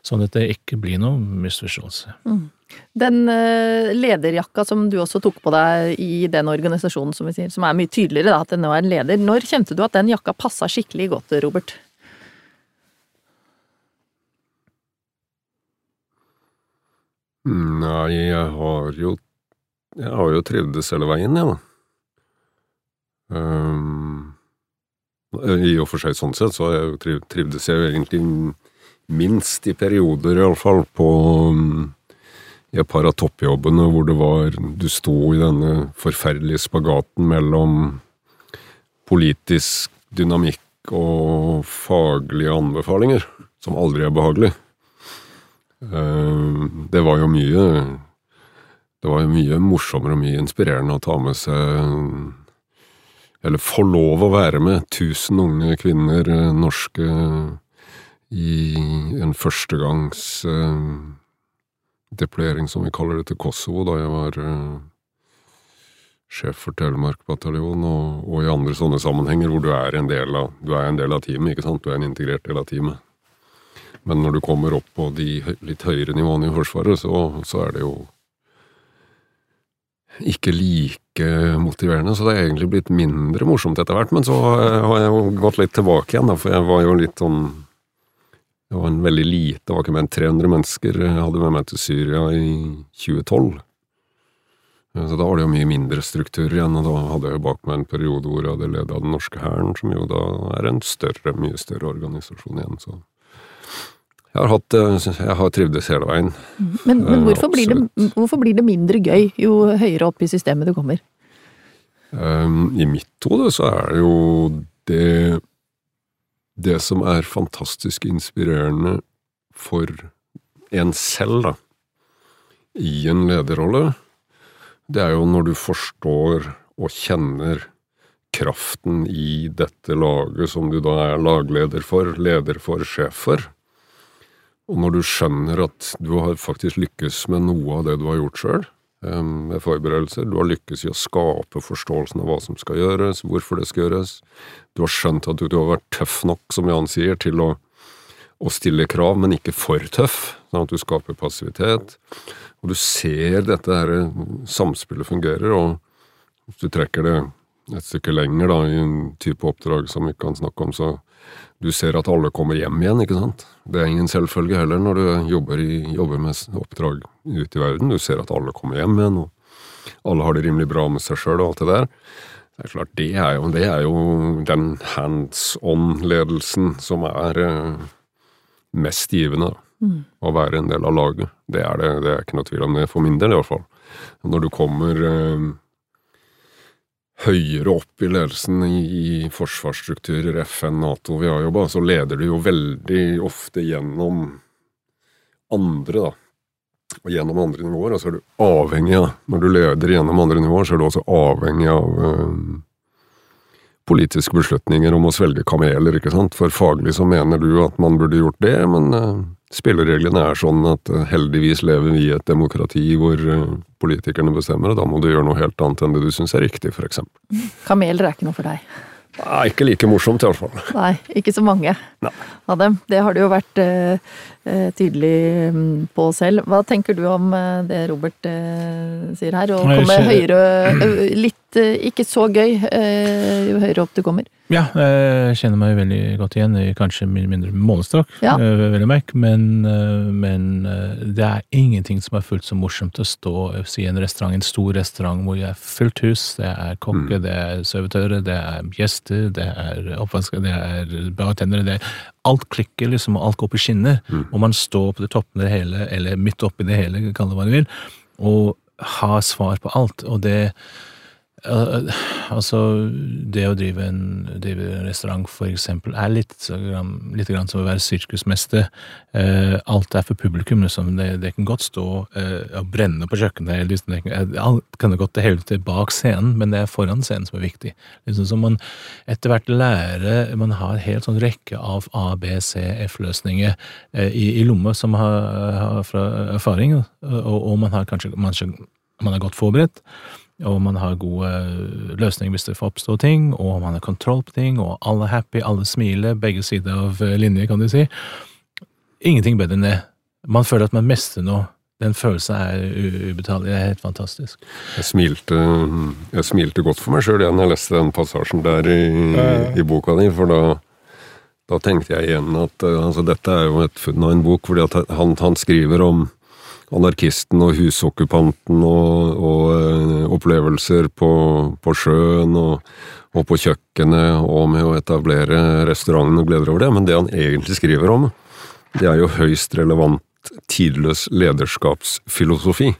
sånn at det ikke blir noe misforståelse. Mm. Den uh, lederjakka som du også tok på deg i den organisasjonen, som, vi sier, som er mye tydeligere, da, at det nå er en leder. Når kjente du at den jakka passa skikkelig godt, Robert? Nei, jeg har jo Jeg har jo trivdes hele veien, jeg, ja, da. Um, I og for seg sånn sett, så jeg triv, trivdes jeg jo egentlig minst i perioder, iallfall, på um, i et par av toppjobbene hvor det var Du sto i denne forferdelige spagaten mellom politisk dynamikk og faglige anbefalinger, som aldri er behagelig. Det var jo mye Det var jo mye morsommere og mye inspirerende å ta med seg Eller få lov å være med tusen unge kvinner, norske, i en førstegangs deployering, som vi kaller det, til Kosovo, da jeg var eh, sjef for Telemark bataljon, og, og, i andre sånne sammenhenger hvor du er en del av, du er en del av teamet, ikke sant, du er en integrert del av teamet. Men når du kommer opp på de litt høyere nivåene i Forsvaret, så, så er det jo ikke like motiverende, så det er egentlig blitt mindre morsomt etter hvert. Men så har jeg jo gått litt tilbake igjen, da, for jeg var jo litt sånn det var en veldig lite, det var ikke mer enn 300 mennesker jeg hadde med meg til Syria i 2012. Så da var det jo mye mindre struktur igjen, og da hadde jeg jo bak meg en periode hvor jeg hadde leda den norske hæren, som jo da er en større, mye større organisasjon igjen. Så Jeg har, hatt, eh, jeg har trivdes hele veien. Men, men Eh, hvorfor, blir det, hvorfor blir det mindre gøy jo høyere opp i systemet du kommer? Um, I mitt hode så er det jo det Det som er fantastisk inspirerende for en selv, da, i en lederrolle, det er jo når du forstår og kjenner kraften i dette laget som du da er lagleder for, leder for, sjef for. Og når du skjønner at du har faktisk lykkes med noe av det du har gjort sjøl, med forberedelser, du har lykkes i å skape forståelsen av hva som skal gjøres, hvorfor det skal gjøres, du har skjønt at du, har vært tøff nok, som Jan sier, til å, å stille krav, men ikke for tøff, sånn at du skaper passivitet. Og du ser dette her samspillet fungerer, og hvis du trekker det et stykke lenger da, i en type oppdrag som vi kan snakke om, så du ser at alle kommer hjem igjen, ikke sant? Det er ingen selvfølge heller når du jobber, i, jobber med oppdrag ute i verden. Du ser at alle kommer hjem igjen, og alle har det rimelig bra med seg sjøl og alt det der. Det er klart, det er jo, det er jo den hands on-ledelsen som er eh, mest givende. Mm. Å være en del av laget. Det er det, det er ikke noe tvil om det, for min del i hvert fall. Når du kommer eh, høyere opp i ledelsen i, i forsvarsstrukturer, FN, Nato, vi har jobba, så leder du jo veldig ofte gjennom andre, da. Og gjennom andre nivåer, og så er du avhengig av Når du leder gjennom andre nivåer, så er du også avhengig av eh, politiske beslutninger om å svelge kameler, ikke sant. For faglig så mener du at man burde gjort det, men eh, spillereglene er sånn at eh, heldigvis lever vi i et demokrati hvor eh, politikerne bestemmer, og da må du gjøre noe helt annet enn det du syns er riktig, for eksempel. Kameler er ikke noe for deg. Nei, ikke like morsomt, i hvert fall. Nei, ikke så mange Nei. av dem. Det har du jo vært tydelig mm, på selv. Hva tenker du om eh, det Robert eh, sier her? Å komme høyere eh, Litt eh, ikke så gøy eh, jo høyere opp du kommer. Ja, jeg kjenner meg veldig godt igjen i kanskje mindre målestokk, Ja. eh, vel å merke, men, eh, men eh, det er ingenting som er fullt så morsomt å stå i en restaurant, en stor restaurant hvor det er fullt hus, det er kokke, det er servitører, det er gjester, det er oppvaskere, det er bartendere, det er Alt klikker liksom, og alt går på skinner, og man står på det toppen det hele, eller midt oppi det hele, kall det hva du vil, og har svar på alt, og det altså, det å drive en, drive en restaurant, for eksempel, er litt, litt som å være sirkusmester. Uh, alt er for publikum, liksom. Det, det kan godt stå uh, og brenne på kjøkkenet. liksom, alt kan det godt det hele til bak scenen, men det er foran scenen som er viktig. Liksom som man etter hvert lærer Man har en helt sånn rekke av A, B, C, F-løsninger i, i lomma som har, har fra erfaring, og, og man har kanskje man, man er godt forberedt og man har gode løsninger hvis det får oppstå ting, og man har kontroll på ting, og alle er happy, alle smiler, begge sider av linje, kan du si. Ingenting bedre enn det. Man føler at man mestrer noe. Den følelsen er ubetalelig. Det er helt fantastisk. Jeg smilte, jeg smilte godt for meg sjøl da jeg leste den passasjen der i, i boka di, for da, da tenkte jeg igjen at eh, altså, dette er jo et funn av en bok, fordi at han, han skriver om anarkisten og husokkupanten og, og eh, opplevelser på, på sjøen og, og på kjøkkenet og med å etablere restauranten og gleder over det, men det han egentlig skriver om, det er jo høyst relevant tidløs lederskapsfilosofi.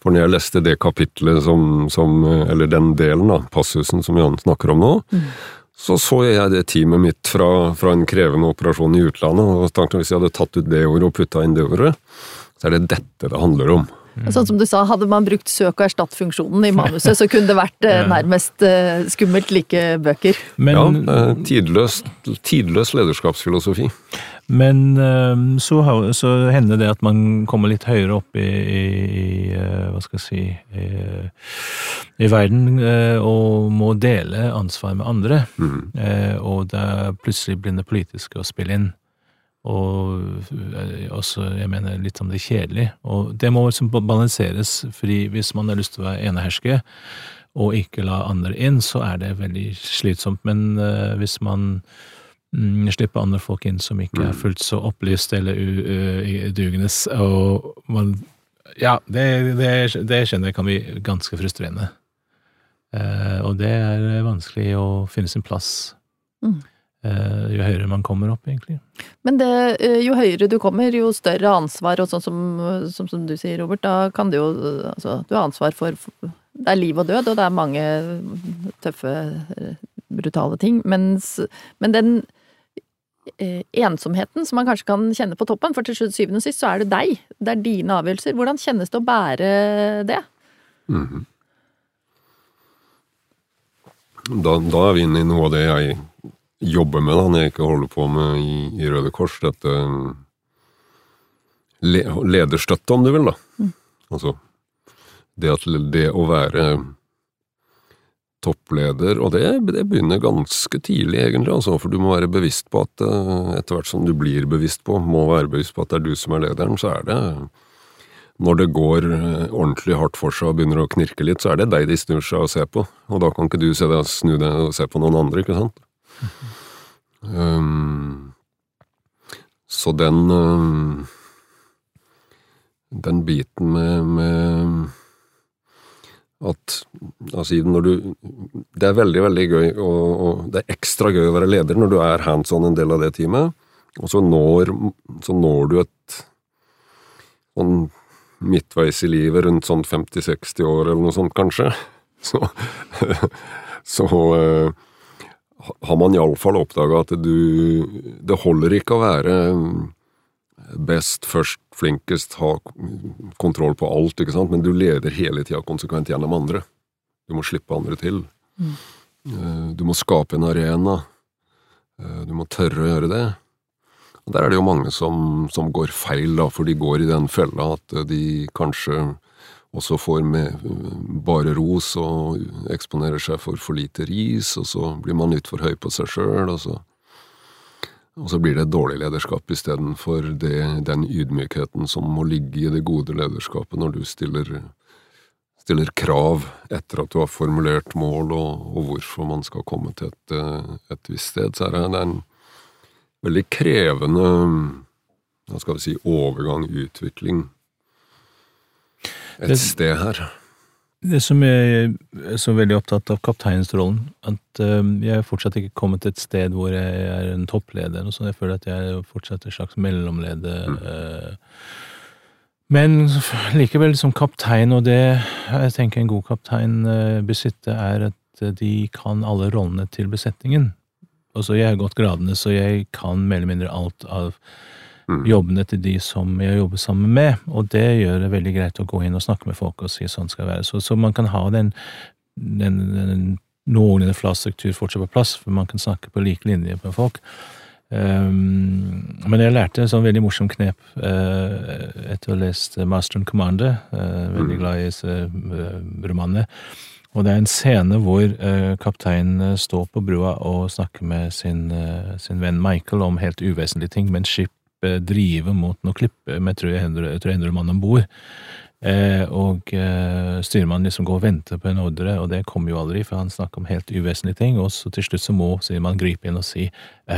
For når jeg leste det kapitlet som, som eller den delen da, passusen som Jan snakker om nå, så så jeg det teamet mitt fra, fra en krevende operasjon i utlandet, og tenkte hvis jeg hadde tatt ut det ordet og putta inn det ordet, så er det dette det handler om. Sånn som du sa, hadde man brukt søk og erstatt-funksjonen i manuset, så kunne det vært eh, nærmest eh, skummelt like bøker. Men, ja, eh, tidløs, tidløs lederskapsfilosofi. men eh, så, så hender det at man kommer litt høyere opp i, i, i eh, hva skal jeg si i, i verden eh, og må dele ansvar med andre. Mm. Og da plutselig blir det politiske å spille inn. Og eh, også, jeg mener, litt om det kjedelige. Og det må liksom balanseres, fordi hvis man har lyst til å være enehersker, og ikke la andre inn, så er det veldig slitsomt. Men uh, hvis man mm, slipper andre folk inn som ikke er fullt så opplyst eller udugende, og man Ja, det, det, det kjenner jeg kan bli ganske frustrerende. Uh, og det er vanskelig å finne sin plass. Mm. Eh, jo høyere man kommer opp, egentlig. Men det, eh, jo høyere du kommer, jo større ansvar, og sånn som, som, som du sier, Robert, da kan du jo Altså, du har ansvar for Det er liv og død, og det er mange tøffe, brutale ting. Mens, men den eh, ensomheten som man kanskje kan kjenne på toppen, for til syvende og sist så er det deg. Det er dine avgjørelser. Hvordan kjennes det å bære det? Mhm. Da, da er vi inne i noe av det jeg jobber med, da, når jeg ikke holder på med i, i Røde Kors. Dette le, lederstøtte, om du vil, da. Mm. Altså det at det å være toppleder, og det, det begynner ganske tidlig, egentlig, altså, for du må være bevisst på at eh, etter hvert som du blir bevisst på, må være bevisst på at det er du som er lederen, så er det når det går eh, ordentlig hardt for seg og begynner å knirke litt, så er det deg de snur seg og ser på, og da kan ikke du se deg, snu deg og se på noen andre, ikke sant? Um, så den um, Den biten med, med at altså, når du Det er veldig, veldig gøy, og, og, det er ekstra gøy å være leder når du er hands on en del av det teamet, og så når, så når du et sånn midtveis i livet, rundt sånn 50-60 år eller noe sånt, kanskje, så, så uh, har man iallfall oppdaga at du Det holder ikke å være best, først, flinkest, ha kontroll på alt, ikke sant, men du leder hele tida konsekvent gjennom andre. Du må slippe andre til. Mm. Uh, du må skape en arena. Uh, du må tørre å gjøre det. Og Der er det jo mange som, som, går feil, da, for de går i den fella at de kanskje også får med bare ros og eksponerer seg for for lite ris, og så blir man litt for høy på seg sjøl, og, og, så blir det dårlig lederskap istedenfor den ydmykheten som må ligge i det gode lederskapet når du stiller, stiller krav etter at du har formulert mål og, og hvorfor man skal komme til et, et visst sted. Så er det en veldig krevende hva skal vi si, overgang, utvikling, et det, sted her. Det som jeg er så veldig opptatt av kapteinsrollen, at um, jeg er fortsatt ikke kommet til et sted hvor jeg er en toppleder. og sånn. Jeg føler at jeg er fortsatt en slags mellomleder. Mm. Uh, men likevel, som kaptein, og det jeg tenker en god kaptein uh, besitter, er at de kan alle rollene til besetningen. Og så jeg har gått gradene, så jeg kan mer eller mindre alt av mm. jobbene til de som jeg jobber sammen med, og det gjør det veldig greit å gå inn og snakke med folk og si sånn skal det være. Så, så man kan ha den, den, den noenlunde flat struktur fortsatt på plass, for man kan snakke på lik linje med folk. Um, men jeg lærte en sånn veldig morsom knep uh, etter å ha lest Master and Commander, uh, veldig mm. glad i disse uh, romanene. Og det er en scene hvor kapteinen står på brua og snakker med sin, sin venn Michael om helt uvesentlige ting, mens skipet drive mot noen klippe med 300, 300 mann om bord. Eh, og styrmannen liksom går og venter på en ordre, og det kommer jo aldri, for han snakker om helt uvesentlige ting, og så til slutt så må man gripe inn og si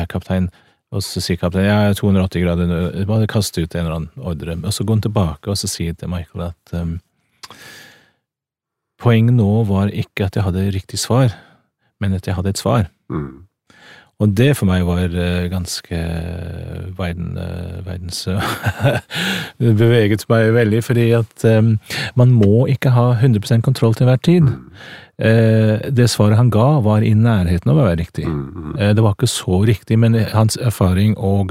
kaptein, og så sier kapteinen ja, 280 grader, bare kaste ut en eller annen ordre, og så går han tilbake og så sier til Michael at um, Poenget nå var ikke at jeg hadde riktig svar, men at jeg hadde et svar. Mm. Og det for meg var uh, ganske uh, verden, uh, verdens Det beveget meg veldig, fordi at um, man må ikke ha 100% kontroll til hver tid. Mm. det svaret han ga, var i nærheten av å være riktig. Mm. det var ikke så riktig, men hans erfaring og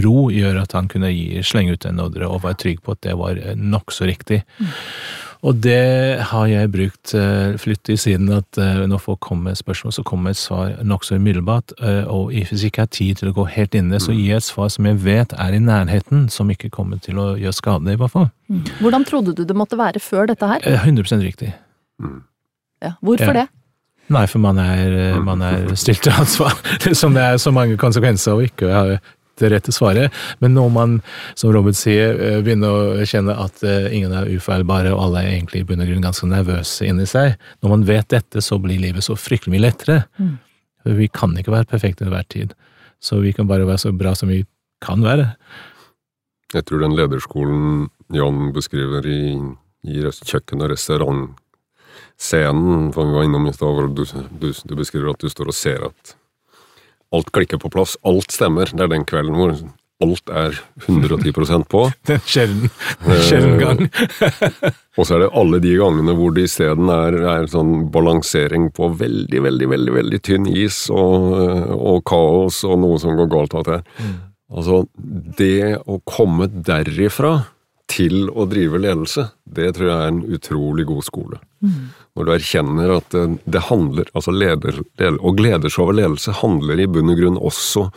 ro gjør at han kunne gi, slenge ut en ordre og være trygg på at det var nokså riktig. Mm. Og det har jeg brukt flytt i siden at uh, når folk kommer med spørsmål, så kommer et svar nokså umiddelbart. Uh, og hvis jeg ikke har tid til å gå helt inne, så gir jeg et svar som jeg vet er i nærheten, som ikke kommer til å gjøre skade, i hvert fall. Mm. Hvordan trodde du det måtte være før dette her? 100 riktig. Mm. Ja, hvorfor ja. det? Nei, for man er, man er stilt til ansvar. Som det er så mange konsekvenser av ikke ha det rette svaret. Men når man, som Robert sier, eh, begynner å kjenne at eh, ingen er ufeilbare, og alle er egentlig i bunn og grunn ganske nervøse inni seg, når man vet dette, så blir livet så fryktelig mye lettere. Mm. Vi kan ikke være perfekte til hver tid, så vi kan bare være så bra som vi kan være. Jeg tror den lederskolen Jan beskriver i, i kjøkken- og restaurantscenen, for vi var innom i stad, hvor du, du, du beskriver at du står og ser at alt klikker på plass, alt stemmer. Det er den kvelden hvor alt er 110% på. Det er en sjelden, sjelden gang. Og så er det alle de gangene hvor det isteden er, er sånn balansering på veldig, veldig, veldig veldig tynn is og, og kaos og noe som går galt. av det. Mm. Altså, det å komme derifra til å drive ledelse, det tror jeg er en utrolig god skole. Mm. Når du erkjenner at det handler altså leder, leder, Å glede seg over ledelse handler i bunn og grunn også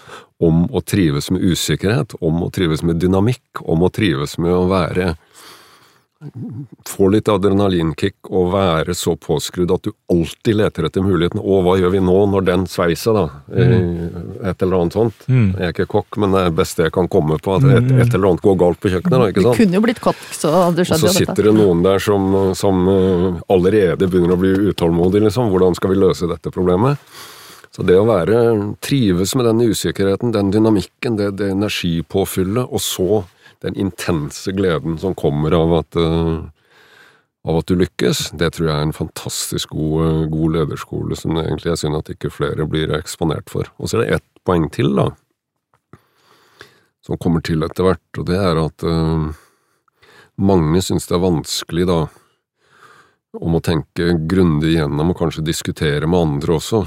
om å trives med usikkerhet, om å trives med dynamikk, om å trives med å være få litt adrenalinkick og være så påskrudd at du alltid leter etter muligheten. Å, hva gjør vi nå, når den sveiser, da? Mm. Et eller annet sånt. Mm. Jeg er ikke kokk, men det er det beste jeg kan komme på. At et, mm. et eller annet går galt på kjøkkenet. da, ikke sant? Du kunne jo blitt kokk, så du skjønner jo dette. Og så sitter det noen der som, som eh, allerede begynner å bli utålmodig, liksom. Hvordan skal vi løse dette problemet? Så det å være trives med den usikkerheten, den dynamikken, det, det energipåfyllet, og så den intense gleden som kommer av at, uh, av at du lykkes, det tror jeg er en fantastisk god, uh, god lederskole som egentlig er synd at ikke flere blir eksponert for. Og så er det ett poeng til, da, som kommer til etter hvert, og det er at uh, mange synes det er vanskelig, da, om å tenke grundig igjennom og kanskje diskutere med andre også.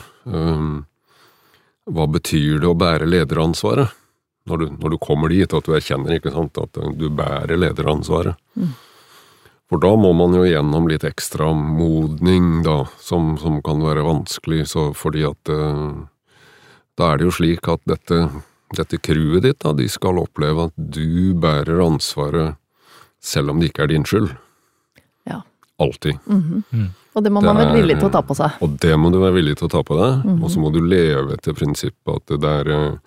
hva betyr det å bære lederansvaret? Når du, når du, kommer dit, at du erkjenner ikke sant, at du bærer lederansvaret. Mm. For da må man jo gjennom litt ekstra modning, da, som, som kan være vanskelig, så fordi at uh, Da er det jo slik at dette, dette crewet ditt, da, de skal oppleve at du bærer ansvaret selv om det ikke er din skyld. Ja. Alltid. Mm -hmm. mm. Og det må man være villig til å ta på seg. Og det må du være villig til å ta på deg. Mm -hmm. Og så må du leve etter prinsippet at det er eh,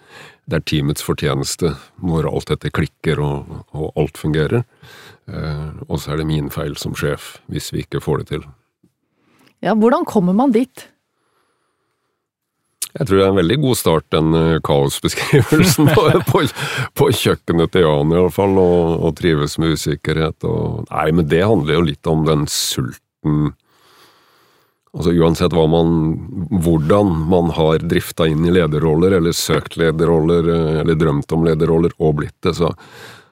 det er teamets fortjeneste når alt dette klikker og, og alt fungerer. Eh, og så er det min feil som sjef hvis vi ikke får det til. Ja, hvordan kommer man dit? Jeg tror det er en veldig god start, den eh, kaosbeskrivelsen på, på, på, kjøkkenet til Jan i alle fall, og, og trives med usikkerhet og Nei, men det handler jo litt om den sulten Altså Uansett hva man, hvordan man har drifta inn i lederroller, eller søkt lederroller, eh, eller drømt om lederroller og blitt det, så,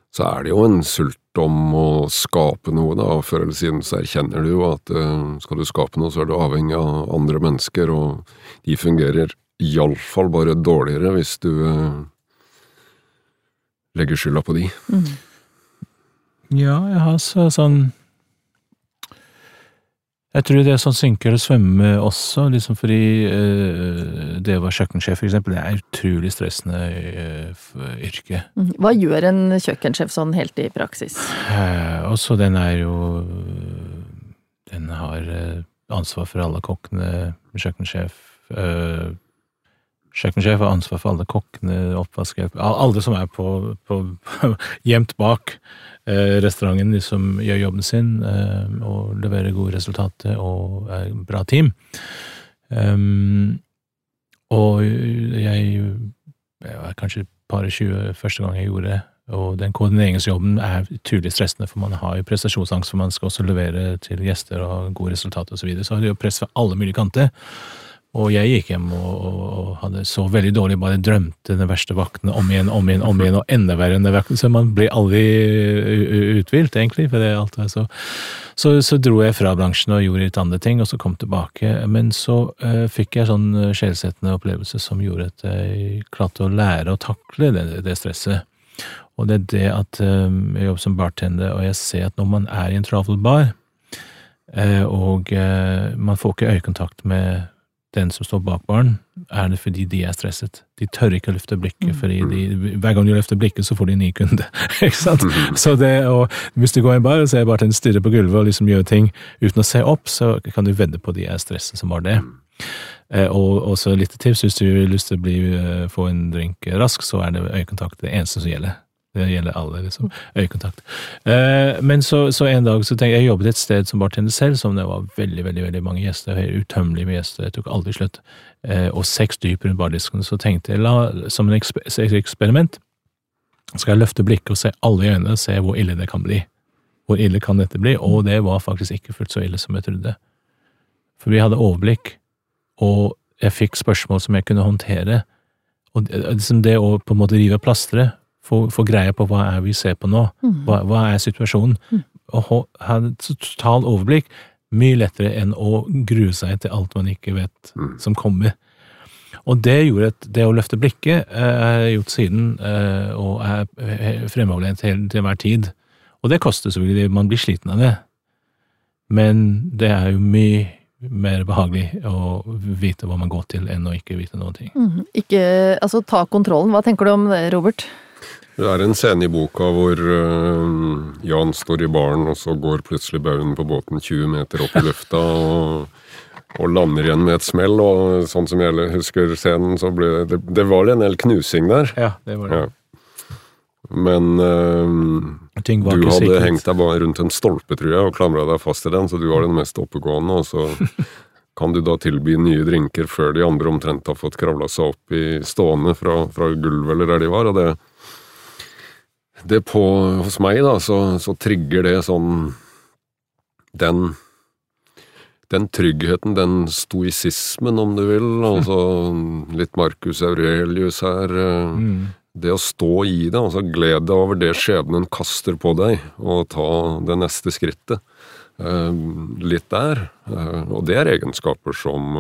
så er det jo en sult om å skape noe, da. Før eller siden så erkjenner du jo at uh, skal du skape noe, så er du avhengig av andre mennesker, og de fungerer iallfall bare dårligere hvis du uh, legger skylda på de. Mm. Ja, jeg har så, sånn jeg tror det er sånn synke eller svømme også, liksom fordi uh, det å være kjøkkensjef, for eksempel, det er utrolig stressende uh, yrke. Mhm. Hva gjør en kjøkkensjef sånn helt i praksis? Uh, også den er jo Den har ansvar for alle kokkene, kjøkkensjef. Kjøkkensjef har ansvar for alle kokkene, oppvaskhjelp Alle som er på, på gjemt bak Eh, restauranten de som gjør jobben sin eh, og leverer gode resultater og er bra team. Um, og jeg, jeg var kanskje par og tjue første gang jeg gjorde det, og den koordineringsjobben er utrolig stressende, for man har jo prestasjonsangst, for man skal også levere til gjester og gode resultater osv. Så, videre. så det jo press fra alle mulige kanter. Og jeg gikk hjem og, og, hadde så veldig dårlig, bare drømte den verste vakten om igjen, om igjen, om igjen, og enda verre enn den vakten. Så man blir aldri uthvilt, egentlig. for det alt. Så, så, så, dro jeg fra bransjen og gjorde litt andre ting, og så kom tilbake. Men så uh, fikk jeg sånn eh, sjelsettende opplevelse som gjorde at jeg klarte å lære å takle det, det stresset. Og det er det at um, jeg jobber som bartender, og jeg ser at når man er i en travel bar, uh, og uh, man får ikke øyekontakt med den som står bak barn, er det fordi de er stresset. De tør ikke å løfte blikket, fordi de, hver gang de løfter blikket, så får de en ny kunde. ikke sant? Så det, og Hvis du går i en bar og ser bare til en stirrer på gulvet og liksom gjør ting uten å se opp, så kan du vedde på de er stresset som var det. Eh, og også litt tips, hvis du har lyst til å bli, eh, få en drink raskt, så er det øyekontakt det eneste som gjelder. Det gjelder alle, liksom. Øyekontakt. Eh, men så, så, en dag så tenkte jeg jeg jobbet et sted som bartender selv, som det var veldig veldig, veldig mange gjester. Utømmelig med gjester. Jeg tok aldri slutt. Eh, og seks dyp rundt bardisken. Så tenkte jeg, la, som en eksperiment, skal jeg løfte blikket og se alle i øynene og se hvor ille det kan bli. Hvor ille kan dette bli? Og det var faktisk ikke fullt så ille som jeg trodde. For vi hadde overblikk, og jeg fikk spørsmål som jeg kunne håndtere Og det, liksom det å på en måte rive plasteret, få, få greie på hva er vi ser på nå, Mm. hva, hva er situasjonen, og ha, et total overblikk, mye lettere enn å grue seg til alt man ikke vet Mm. som kommer. Og det gjorde at det å løfte blikket er gjort siden, eh, og er eh, fremoverlent til hver tid. Og det koster selvfølgelig, man blir sliten av det. Men det er jo mye mer behagelig å vite hva man går til, enn å ikke vite noen ting. Mm, Ikke Altså, ta kontrollen. Hva tenker du om det, Robert? Det er en scene i boka hvor uh, Jan står i baren, og så går plutselig baugen på båten 20 meter opp i lufta og, og lander igjen med et smell. Og sånn som jeg husker scenen, så ble det Det var en del knusing der. Ja, det var det. Ja. Men uh, du hadde sikkert. hengt deg bare rundt en stolpe, tror jeg, og klamra deg fast i den, så du var den mest oppegående, og så kan du da tilby nye drinker før de andre omtrent har fått kravla seg opp i stående fra, fra gulvet eller der de var, og det det på, hos meg, da, så, så trigger det sånn Den den tryggheten, den stoisismen, om du vil, altså litt Marcus Aurelius her eh, Mm. Det å stå i det, altså glede deg over det skjebnen kaster på deg, og ta det neste skrittet. eh, litt der. eh, og det er egenskaper som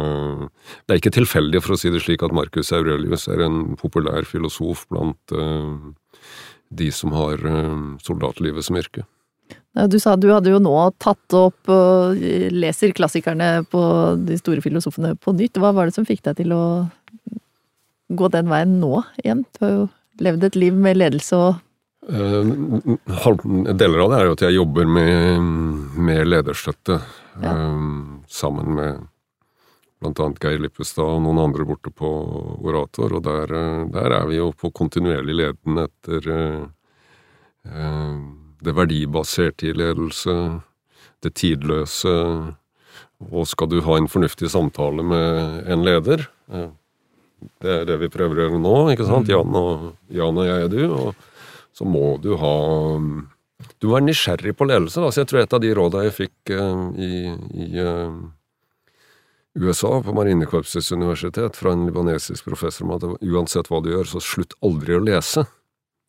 Det er ikke tilfeldig, for å si det slik, at Marcus Aurelius er en populær filosof blant de som har eh, soldatlivet som yrke. Du sa du hadde jo nå tatt opp og leser klassikerne på de store filosofene på nytt. Hva var det som fikk deg til å gå den veien nå igjen? Du har jo levd et liv med ledelse og Eh, Deler av det er jo at jeg jobber med, med lederstøtte, eh, sammen med blant annet Geir Lippestad og noen andre borte på Orator, og der, eh, der er vi jo på kontinuerlig leden etter eh, eh, det verdibaserte i ledelse, det tidløse, og skal du ha en fornuftig samtale med en leder eh, Det er det vi prøver å gjøre nå, ikke sant? Jan og, Jan og jeg er du. og så må du ha Du må være nysgjerrig på ledelse. Da. Så jeg tror et av de råda jeg fikk eh, i, i eh, USA, på Marinekorpsets universitet, fra en libanesisk professor om at uansett hva du gjør, så slutt aldri å lese.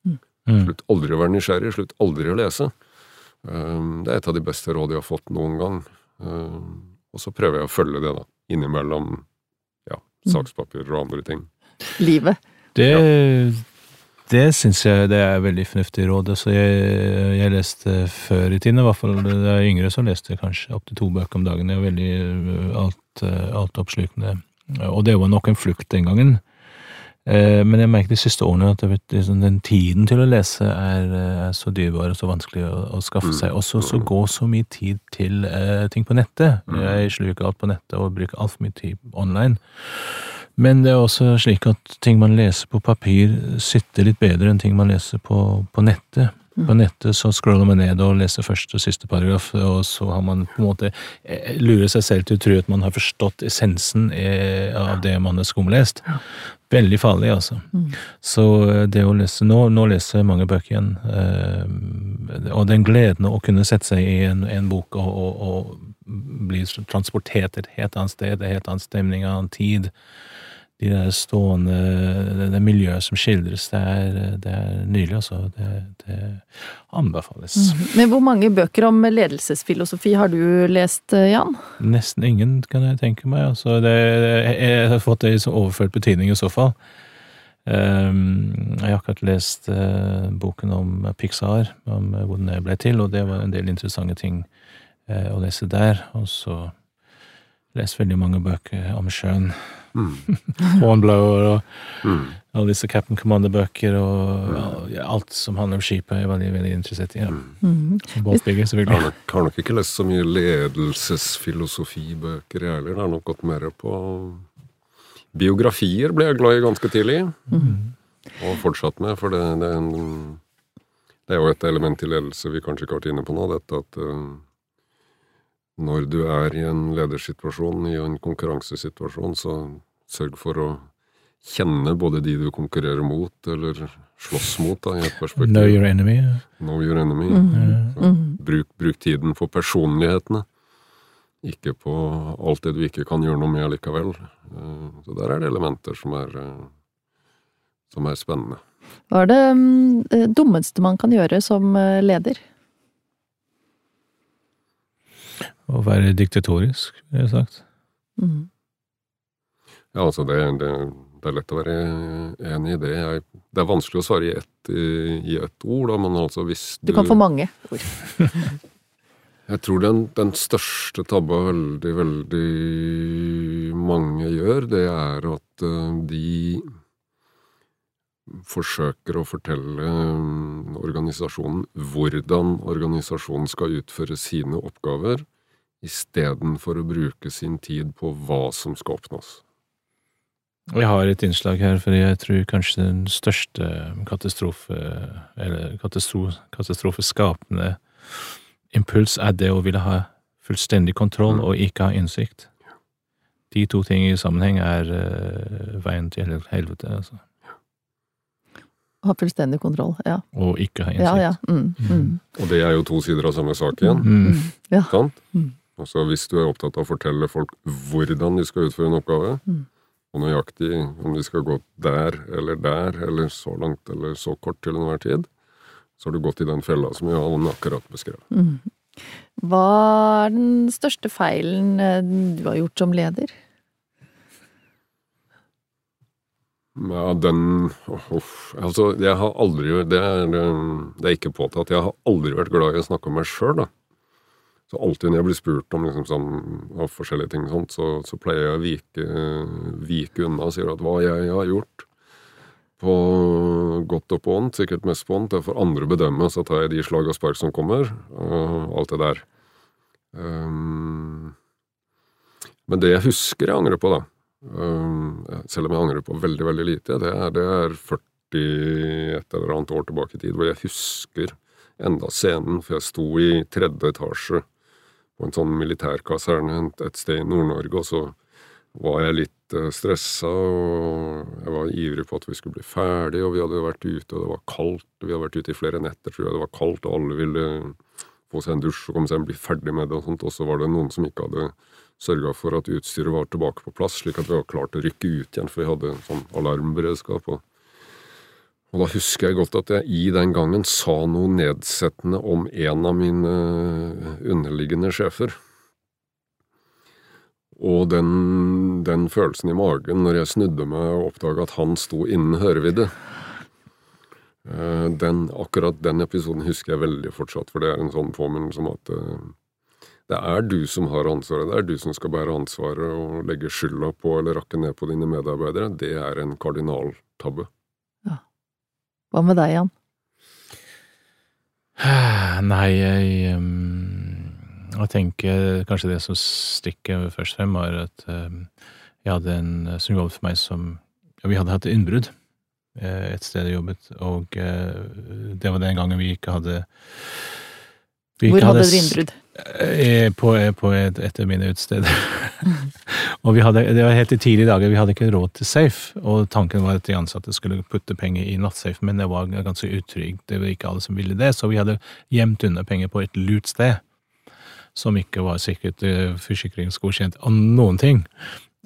Mm. Slutt aldri å være nysgjerrig. Slutt aldri å lese. Eh, det er et av de beste råd jeg har fått noen gang. Eh, og så prøver jeg å følge det, da. Innimellom ja, sakspapirer og andre ting. livet. Det, det syns jeg det er veldig fornuftig råd. Altså jeg, jeg leste før i tiden, i hvert fall da jeg var yngre, så leste jeg kanskje opptil to bøker om dagen. Jeg er veldig uh, alt, uh, altoppslukende. Og det var nok en flukt den gangen. Eh, Men jeg merker de siste årene at vet, liksom, den tiden til å lese er, eh, er så dyrebar og så vanskelig å, å skaffe seg. Og så så går så mye tid til eh, ting på nettet. Jeg sluker alt på nettet og bruker altfor mye tid online. Men det er også slik at ting man leser på papir, sitter litt bedre enn ting man leser på, på nettet. På nettet så scroller man ned og leser første og siste paragraf, og så har man på en måte eh, lurer seg selv til å tro at man har forstått essensen eh, av det man har skumlest. Veldig farlig, altså. Så eh, det å lese Nå, nå leser jeg mange bøker igjen, og den gleden å kunne sette seg i en, en bok og, og, og bli transportert et helt annet sted, et helt annen stemning, en annen tid de der stående det, det miljøet som skildres, det er, det er nydelig, altså. Det, det anbefales. Men hvor mange bøker om ledelsesfilosofi har du lest, eh, Jan? Nesten ingen, kan jeg tenke meg. Altså, jeg har fått det i så overført betydning i så fall. Um, jeg har akkurat lest uh, boken om Pixar, om eh, hvordan det ble til, og det var en del interessante ting uh, å lese der. Og så lest veldig mange bøker om sjøen. Hornblower og Mm. alle disse Captain Commander-bøker og ja, alt som handler om skipet, er jeg veldig, veldig interessert i. Ja. Mm. Båtbygger, Jeg har selvfølgelig. nok, har nok ikke lest så mye ledelsesfilosofibøker, jeg heller. Det har nok gått mer på Biografier ble jeg glad i ganske tidlig, og fortsatt med, for det, det, er en, det er jo et element i ledelse vi kanskje ikke har vært inne på nå, dette at eh, når du er i en ledersituasjon, i en konkurransesituasjon, så sørg for å kjenne både de du konkurrerer mot, eller slåss mot, da, i et perspektiv. Know your enemy. Know your enemy. Mm -hmm. bruk, bruk tiden på personlighetene, ikke på alt det du ikke kan gjøre noe med allikevel. Eh, Så der er det elementer som er, eh, som er spennende. Hva er det mm, eh, dummeste man kan gjøre som leder? Å være diktatorisk, vil jeg sagt. Mm. Ja, altså det, det, det er lett å være enig i det. Jeg, det er vanskelig å svare i ett, i, i ett ord, da, men altså hvis Du Du kan få mange ord. Jeg tror den, den største tabba veldig, veldig mange gjør, det er at eh, de forsøker å fortelle eh, organisasjonen hvordan organisasjonen skal utføre sine oppgaver, istedenfor å bruke sin tid på hva som skal oppnås. Jeg har et innslag her, for jeg tror kanskje den største katastrofe, eller katastro, katastrofeskapende impuls er det å ville ha fullstendig kontroll Mm. og ikke ha innsikt. De to ting i sammenheng er eh, veien til helvete, altså. Ha fullstendig kontroll. Ja, Og ikke ha innsikt. ja. Mm. Mm. Og det er jo to sider av samme sak igjen. Mm. Ja. Sant? Altså Hvis du er opptatt av å fortelle folk hvordan de skal utføre en oppgave, Mm. og nøyaktig om de skal gå der eller der, eller så langt eller så kort til enhver tid, så har du gått i den fella som Johan akkurat beskrev. Mm. Hva er den største feilen eh, du har gjort som leder? Ja, den Uff. Altså, jeg har aldri det er, det er ikke påtatt. Jeg har aldri vært glad i å snakke om meg sjøl, da. Så alltid når jeg blir spurt om liksom sånn, forskjellige ting sånt, så, så pleier jeg å vike, vike unna og sier at hva jeg har gjort på godt og på vondt, sikkert mest på vondt, det får andre bedømme, så tar jeg de slag og spark som kommer, og alt det der. Um, men det jeg husker jeg angrer på, da, um, selv om jeg angrer på veldig, veldig lite, det er, det er 40 et eller annet år tilbake i tid, hvor jeg husker enda scenen, for jeg sto i tredje etasje på en sånn militærkaserne et, sted i Nord-Norge, og så var jeg litt uh, stressa, og jeg var ivrig på at vi skulle bli ferdig, og vi hadde vært ute, og det var kaldt, vi hadde vært ute i flere netter, tror jeg, det var kaldt, og alle ville få seg en dusj og komme seg og bli ferdig med det og sånt, og så var det noen som ikke hadde sørga for at utstyret var tilbake på plass, slik at vi var klart å rykke ut igjen, for vi hadde sånn alarmberedskap. Og, og da husker jeg godt at jeg i den gangen sa noe nedsettende om en av mine underliggende sjefer. Og den, den følelsen i magen når jeg snudde meg og oppdaga at han sto innen hørevidde eh, den, Akkurat den episoden husker jeg veldig fortsatt, for det er en sånn påminnelse om at eh, det er du som har ansvaret, det er du som skal bære ansvaret og legge skylda på eller rakke ned på dine medarbeidere. Det er en kardinaltabbe. Hva med deg, Jan? Nei, jeg um, Jeg tenker kanskje det som stikker først frem, var at um, jeg hadde en som jobbet for meg som ja, Vi hadde hatt innbrudd eh, et sted jeg jobbet, og eh, det var den gangen vi ikke hadde vi Hvor ikke hadde dere innbrudd? Eh, På, på et, et av mine utesteder. og vi hadde, det var helt i tidlige dager, vi hadde ikke råd til safe. Og tanken var at de ansatte skulle putte penger i nattsafe, men det var ganske utrygt. Det var ikke alle som ville det, så vi hadde gjemt unna penger på et lurt sted. Som ikke var sikkert forsikringsgodkjent av noen ting.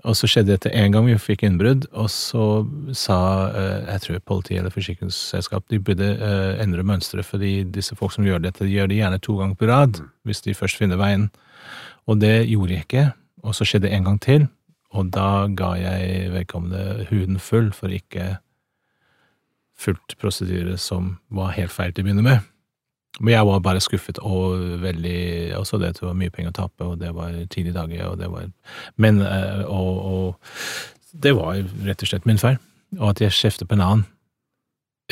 Og så skjedde dette en gang vi fikk innbrudd, og så sa eh, jeg tror politiet eller forsikringsselskap de burde eh, endre mønsteret, fordi disse folk som gjør dette, de gjør det gjerne to ganger på rad, hvis de først finner veien. Og det gjorde jeg ikke, og så skjedde det en gang til, og da ga jeg vedkommende huden full for ikke fulgt prosedyre som var helt feil til å begynne med. Men jeg var bare skuffet og veldig Også det at det var mye penger å tape, og det var tidlige dager, og det var Men eh, og, og det var rett og slett min feil. Og at jeg kjeftet på en annen.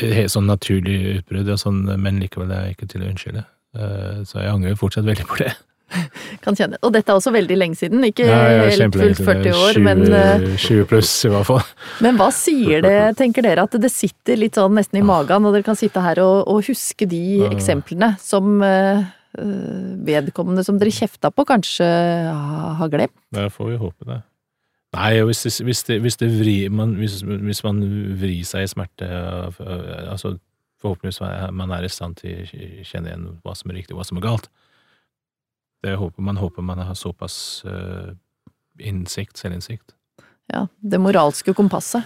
Helt sånn naturlig utbrudd, og sånn, men likevel er jeg ikke til å unnskylde. Eh, Så jeg angrer fortsatt veldig på det. Kan kjenne. Og dette er også veldig lenge siden, ikke Ja, ja, helt fullt 40 år, 20, men 20 pluss, i hvert fall. men hva sier det, tenker dere, at det sitter litt sånn nesten i magen, og dere kan sitte her og, og huske de eksemplene som eh, eh, vedkommende som dere kjefta på, kanskje har glemt? Ja, får vi håpe det. Nei, hvis, det, hvis, det, hvis, det vri, man, hvis, hvis man vrir seg i smerte altså Forhåpentligvis er man er i stand til å kjenne igjen hva som er riktig og hva som er galt. Det håper man håper man har såpass uh, innsikt, selvinnsikt. Ja, det moralske kompasset.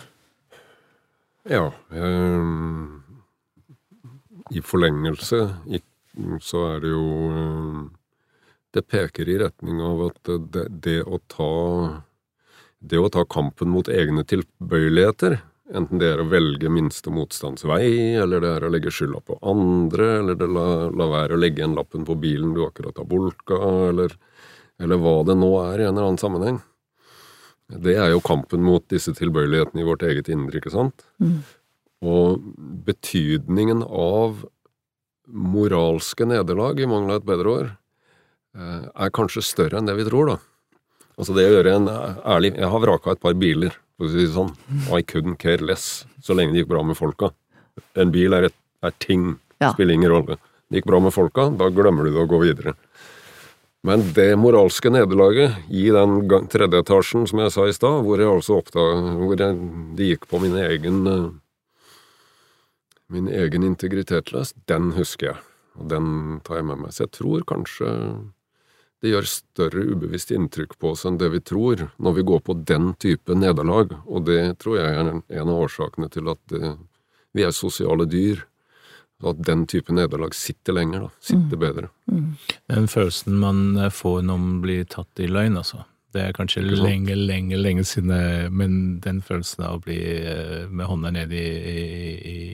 Ja. Um, I forlengelse i, så er det jo um, Det peker i retning av at det, det, å ta Det å ta kampen mot egne tilbøyeligheter, enten det er å velge minste motstands vei, eller det er å legge skylda på andre, eller det la, la være å legge igjen lappen på bilen du akkurat har bulka, eller, eller hva det nå er i en eller annen sammenheng. Det er jo kampen mot disse tilbøyelighetene i vårt eget indre, ikke sant? Mm. Og betydningen av moralske nederlag, i mangel av et bedre år, eh, er kanskje større enn det vi tror, da. Altså det å gjøre en ærlig Jeg har vraka et par biler, for å si det sånn. I couldn't care less, så lenge det gikk bra med folka. En bil er, et, er ting, Ja. spiller ingen rolle. Det gikk bra med folka, da glemmer du det å gå videre. Men det moralske nederlaget i den tredje etasjen, som jeg sa i stad, hvor jeg altså oppdaga Hvor jeg, det gikk på min egen eh, Min egen integritet løs, den husker jeg. Og den tar jeg med meg. Så jeg tror kanskje det gjør større ubevisst inntrykk på oss enn det vi tror, når vi går på den type nederlag. Og det tror jeg er en en av årsakene til at eh, vi er sosiale dyr. Og at den type nederlag sitter lenger, da. Sitter bedre. Den følelsen man eh, får når man blir tatt i løgn, altså. Det er kanskje lenge, lenge, lenge siden, eh, men den følelsen av å bli eh, med hånda ned i, i,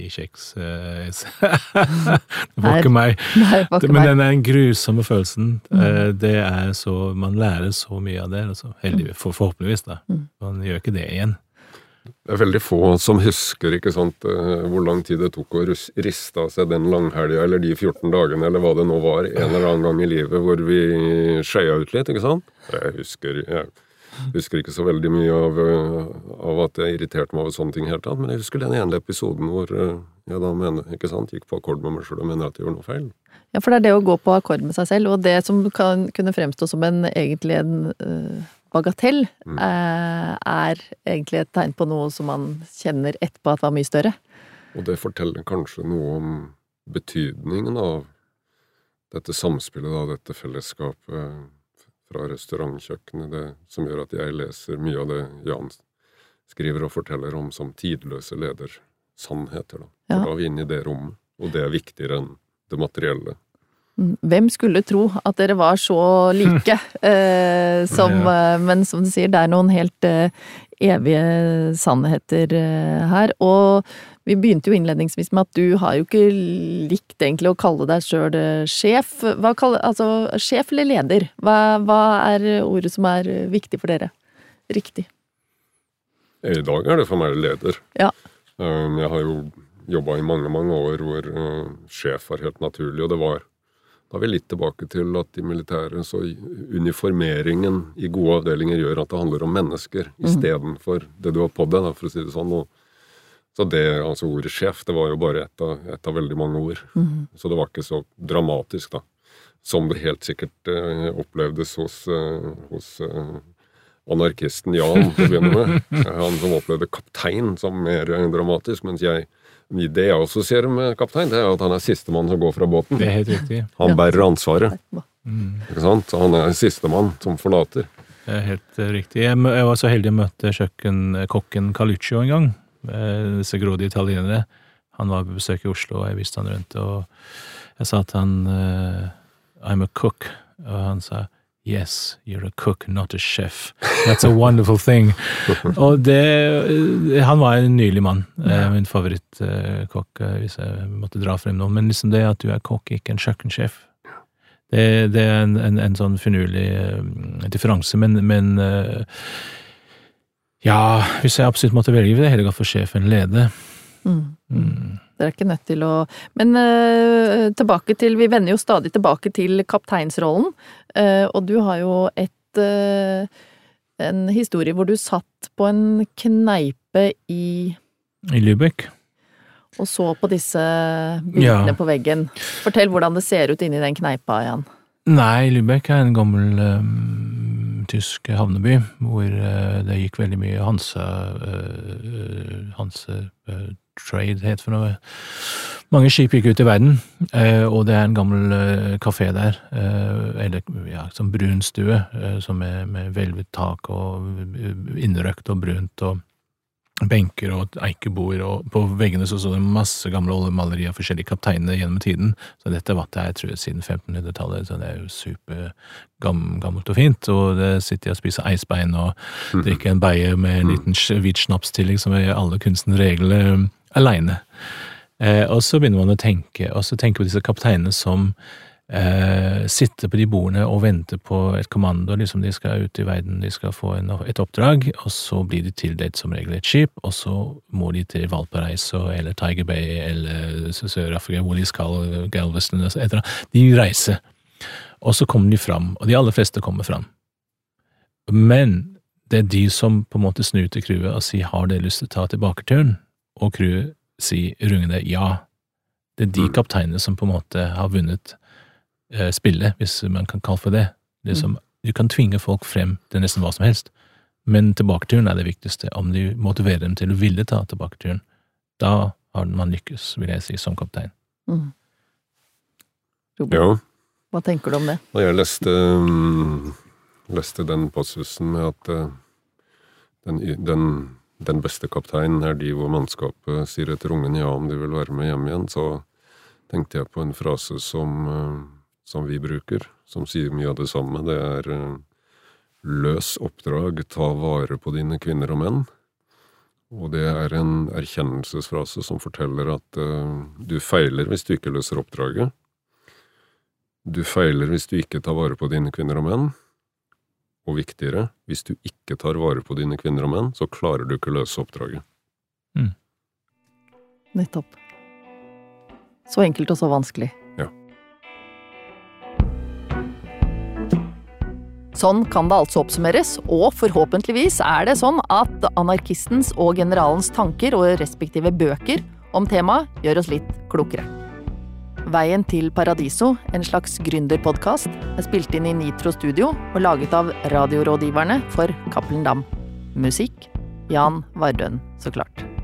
i kjeks eh, Det var ikke meg. Nei, var ikke Men den er den grusomme følelsen. Eh, Det er så Man lærer så mye av det. Altså. Heldig, for, forhåpentligvis, da. Mm. Man gjør ikke det igjen. Det er veldig få som husker ikke sant, eh, hvor lang tid det tok å riste av seg den langhelga eller de 14 dagene eller hva det nå var, en eller annen gang i livet hvor vi skeia ut litt, ikke sant? Jeg husker, jeg husker ikke så veldig mye av, eh, av at jeg irriterte meg over sånne ting i hele tatt, men jeg husker den ene episoden hvor eh, jeg da mener, ikke sant, gikk på akkord med meg sjøl og mener at jeg gjorde noe feil. Ja, for det er det å gå på akkord med seg selv, og det som kan kunne fremstå som en egentlig en øh, bagatell, Mm. eh, er egentlig et tegn på noe som man kjenner etterpå at var mye større. Og det forteller kanskje noe om betydningen av dette samspillet, da, dette fellesskapet fra restaurantkjøkkenet, det som gjør at jeg leser mye av det Jan skriver og forteller om som tidløse ledersannheter. Da. Ja. Da er vi inne i det rommet, og det er viktigere enn det materielle. Hvem skulle tro at dere var så like, eh, som, ja. men som du sier, det er noen helt eh, evige sannheter eh, her. Og vi begynte jo innledningsvis med at du har jo ikke likt egentlig å kalle deg sjøl sjef. Hva kaller, altså, sjef eller leder? Hva, hva er ordet som er eh, viktig for dere? Riktig. I dag er det for meg leder. Ja. Um, Jeg har jo jobba i mange, mange år hvor uh, sjef var helt naturlig, og det var Da er vi litt tilbake til at i militæret så uniformeringen i gode avdelinger gjør at det handler om mennesker Mhm. istedenfor det du har på deg, for å si det sånn. Og, så det, altså ordet sjef, det var jo bare ett av, et av veldig mange ord. Mhm. Så det var ikke så dramatisk, da. Som det helt sikkert eh, opplevdes hos, eh, hos eh, anarkisten Jan til å begynne med. Han som opplevde kaptein som mer dramatisk, mens jeg det jeg også ser med kaptein, det er at han er sistemann som går fra båten. Det er helt riktig. Han bærer ansvaret, Mm. ikke sant? Han er sistemann som forlater. Det er helt eh, riktig. Jeg, var så heldig å møte kjøkkenkokken Caluccio en gang. Eh, Disse grådige italienere. Han var på besøk i Oslo, og jeg viste han rundt. Og jeg sa til han eh, I'm a cook. Og han sa Yes, you're a cook, not a chef. That's a wonderful thing. Og det eh, Han var en nylig mann. eh, Min favorittkokk, eh, hvis jeg måtte dra frem noen. Men liksom det at du er kokk, ikke en kjøkkensjef. Det, det er en, en, en sånn finurlig differanse, men, men Ja, hvis jeg absolutt måtte velge, ville jeg heller gått for sjef enn leder. Mm. Mm. Dere er ikke nødt til å Men øh, tilbake til Vi vender jo stadig tilbake til kapteinsrollen, og du har jo et øh, En historie hvor du satt på en kneipe i I Lübeck. og så på disse bildene Ja. på veggen. Fortell hvordan det ser ut inni den kneipa, Jan. Nei, Lübeck er en gammel um, tysk havneby, hvor uh, det gikk veldig mye Hanse uh, Hanse uh, Trade, het for noe. Mange skip gikk ut i verden, eh, og det er en gammel kafé der, eh, eller ja, som brunstue, som er med hvelvet tak og eh, innrøkt og brunt og benker og eikebord, og på veggene så så det masse gamle oljemalerier av forskjellige kapteiner gjennom tiden. Så dette vattet er, jeg tror jeg, siden 1500-tallet, så det er jo super gammelt og fint. Og det sitter jeg og spiser eisbein og drikker en beie med en liten hvit snaps til, liksom, er alle kunstens regler aleine. Eh, og så begynner man å tenke, og så tenker vi disse kapteinene som eh, sitter på de bordene og venter på et kommando. liksom De skal ut i verden, de skal få en, et oppdrag, og så blir de tildelt som regel et skip, og så må de til Valparaiso eller Tiger Bay eller Sør-Afrika, hvor de skal, Galveston etc. De reiser. Og så kommer de fram, og de aller fleste kommer fram. Men det er de som på en måte snur til crewet og sier har dere lyst til å ta tilbaketuren, og crewet sier rungende ja. Det er de kapteinene som på en måte har vunnet eh, spillet, hvis man kan kalle for det. det som, du kan tvinge folk frem til nesten hva som helst, men tilbaketuren er det viktigste. Om du motiverer dem til å ville ta tilbaketuren, da har man lykkes, vil jeg si, som kaptein. Mm. Robert, Ja. hva tenker du om det? Da jeg leste, mm, leste den passusen med at eh, den, den, den beste kapteinen er de hvor mannskapet sier etter ungen ja om de vil være med hjem igjen, så tenkte jeg på en frase som, eh, som vi bruker, som sier mye av det samme. Det er eh, løs oppdrag, ta vare på dine kvinner og menn. Og det er en erkjennelsesfrase som forteller at uh, du feiler hvis du ikke løser oppdraget. Du feiler hvis du ikke tar vare på dine kvinner og menn. Og viktigere, hvis du ikke tar vare på dine kvinner og menn, så klarer du ikke å løse oppdraget. Nettopp. Så enkelt og så vanskelig. Ja. Sånn kan det altså oppsummeres, og forhåpentligvis er det sånn at anarkistens og generalens tanker og respektive bøker om temaet gjør oss litt klokere. Veien til Paradiso, en slags gründerpodkast, er spilt inn i Nitro Studio og laget av radiorådgiverne for Cappelen Dam. Musikk Jan Vardøen, så klart.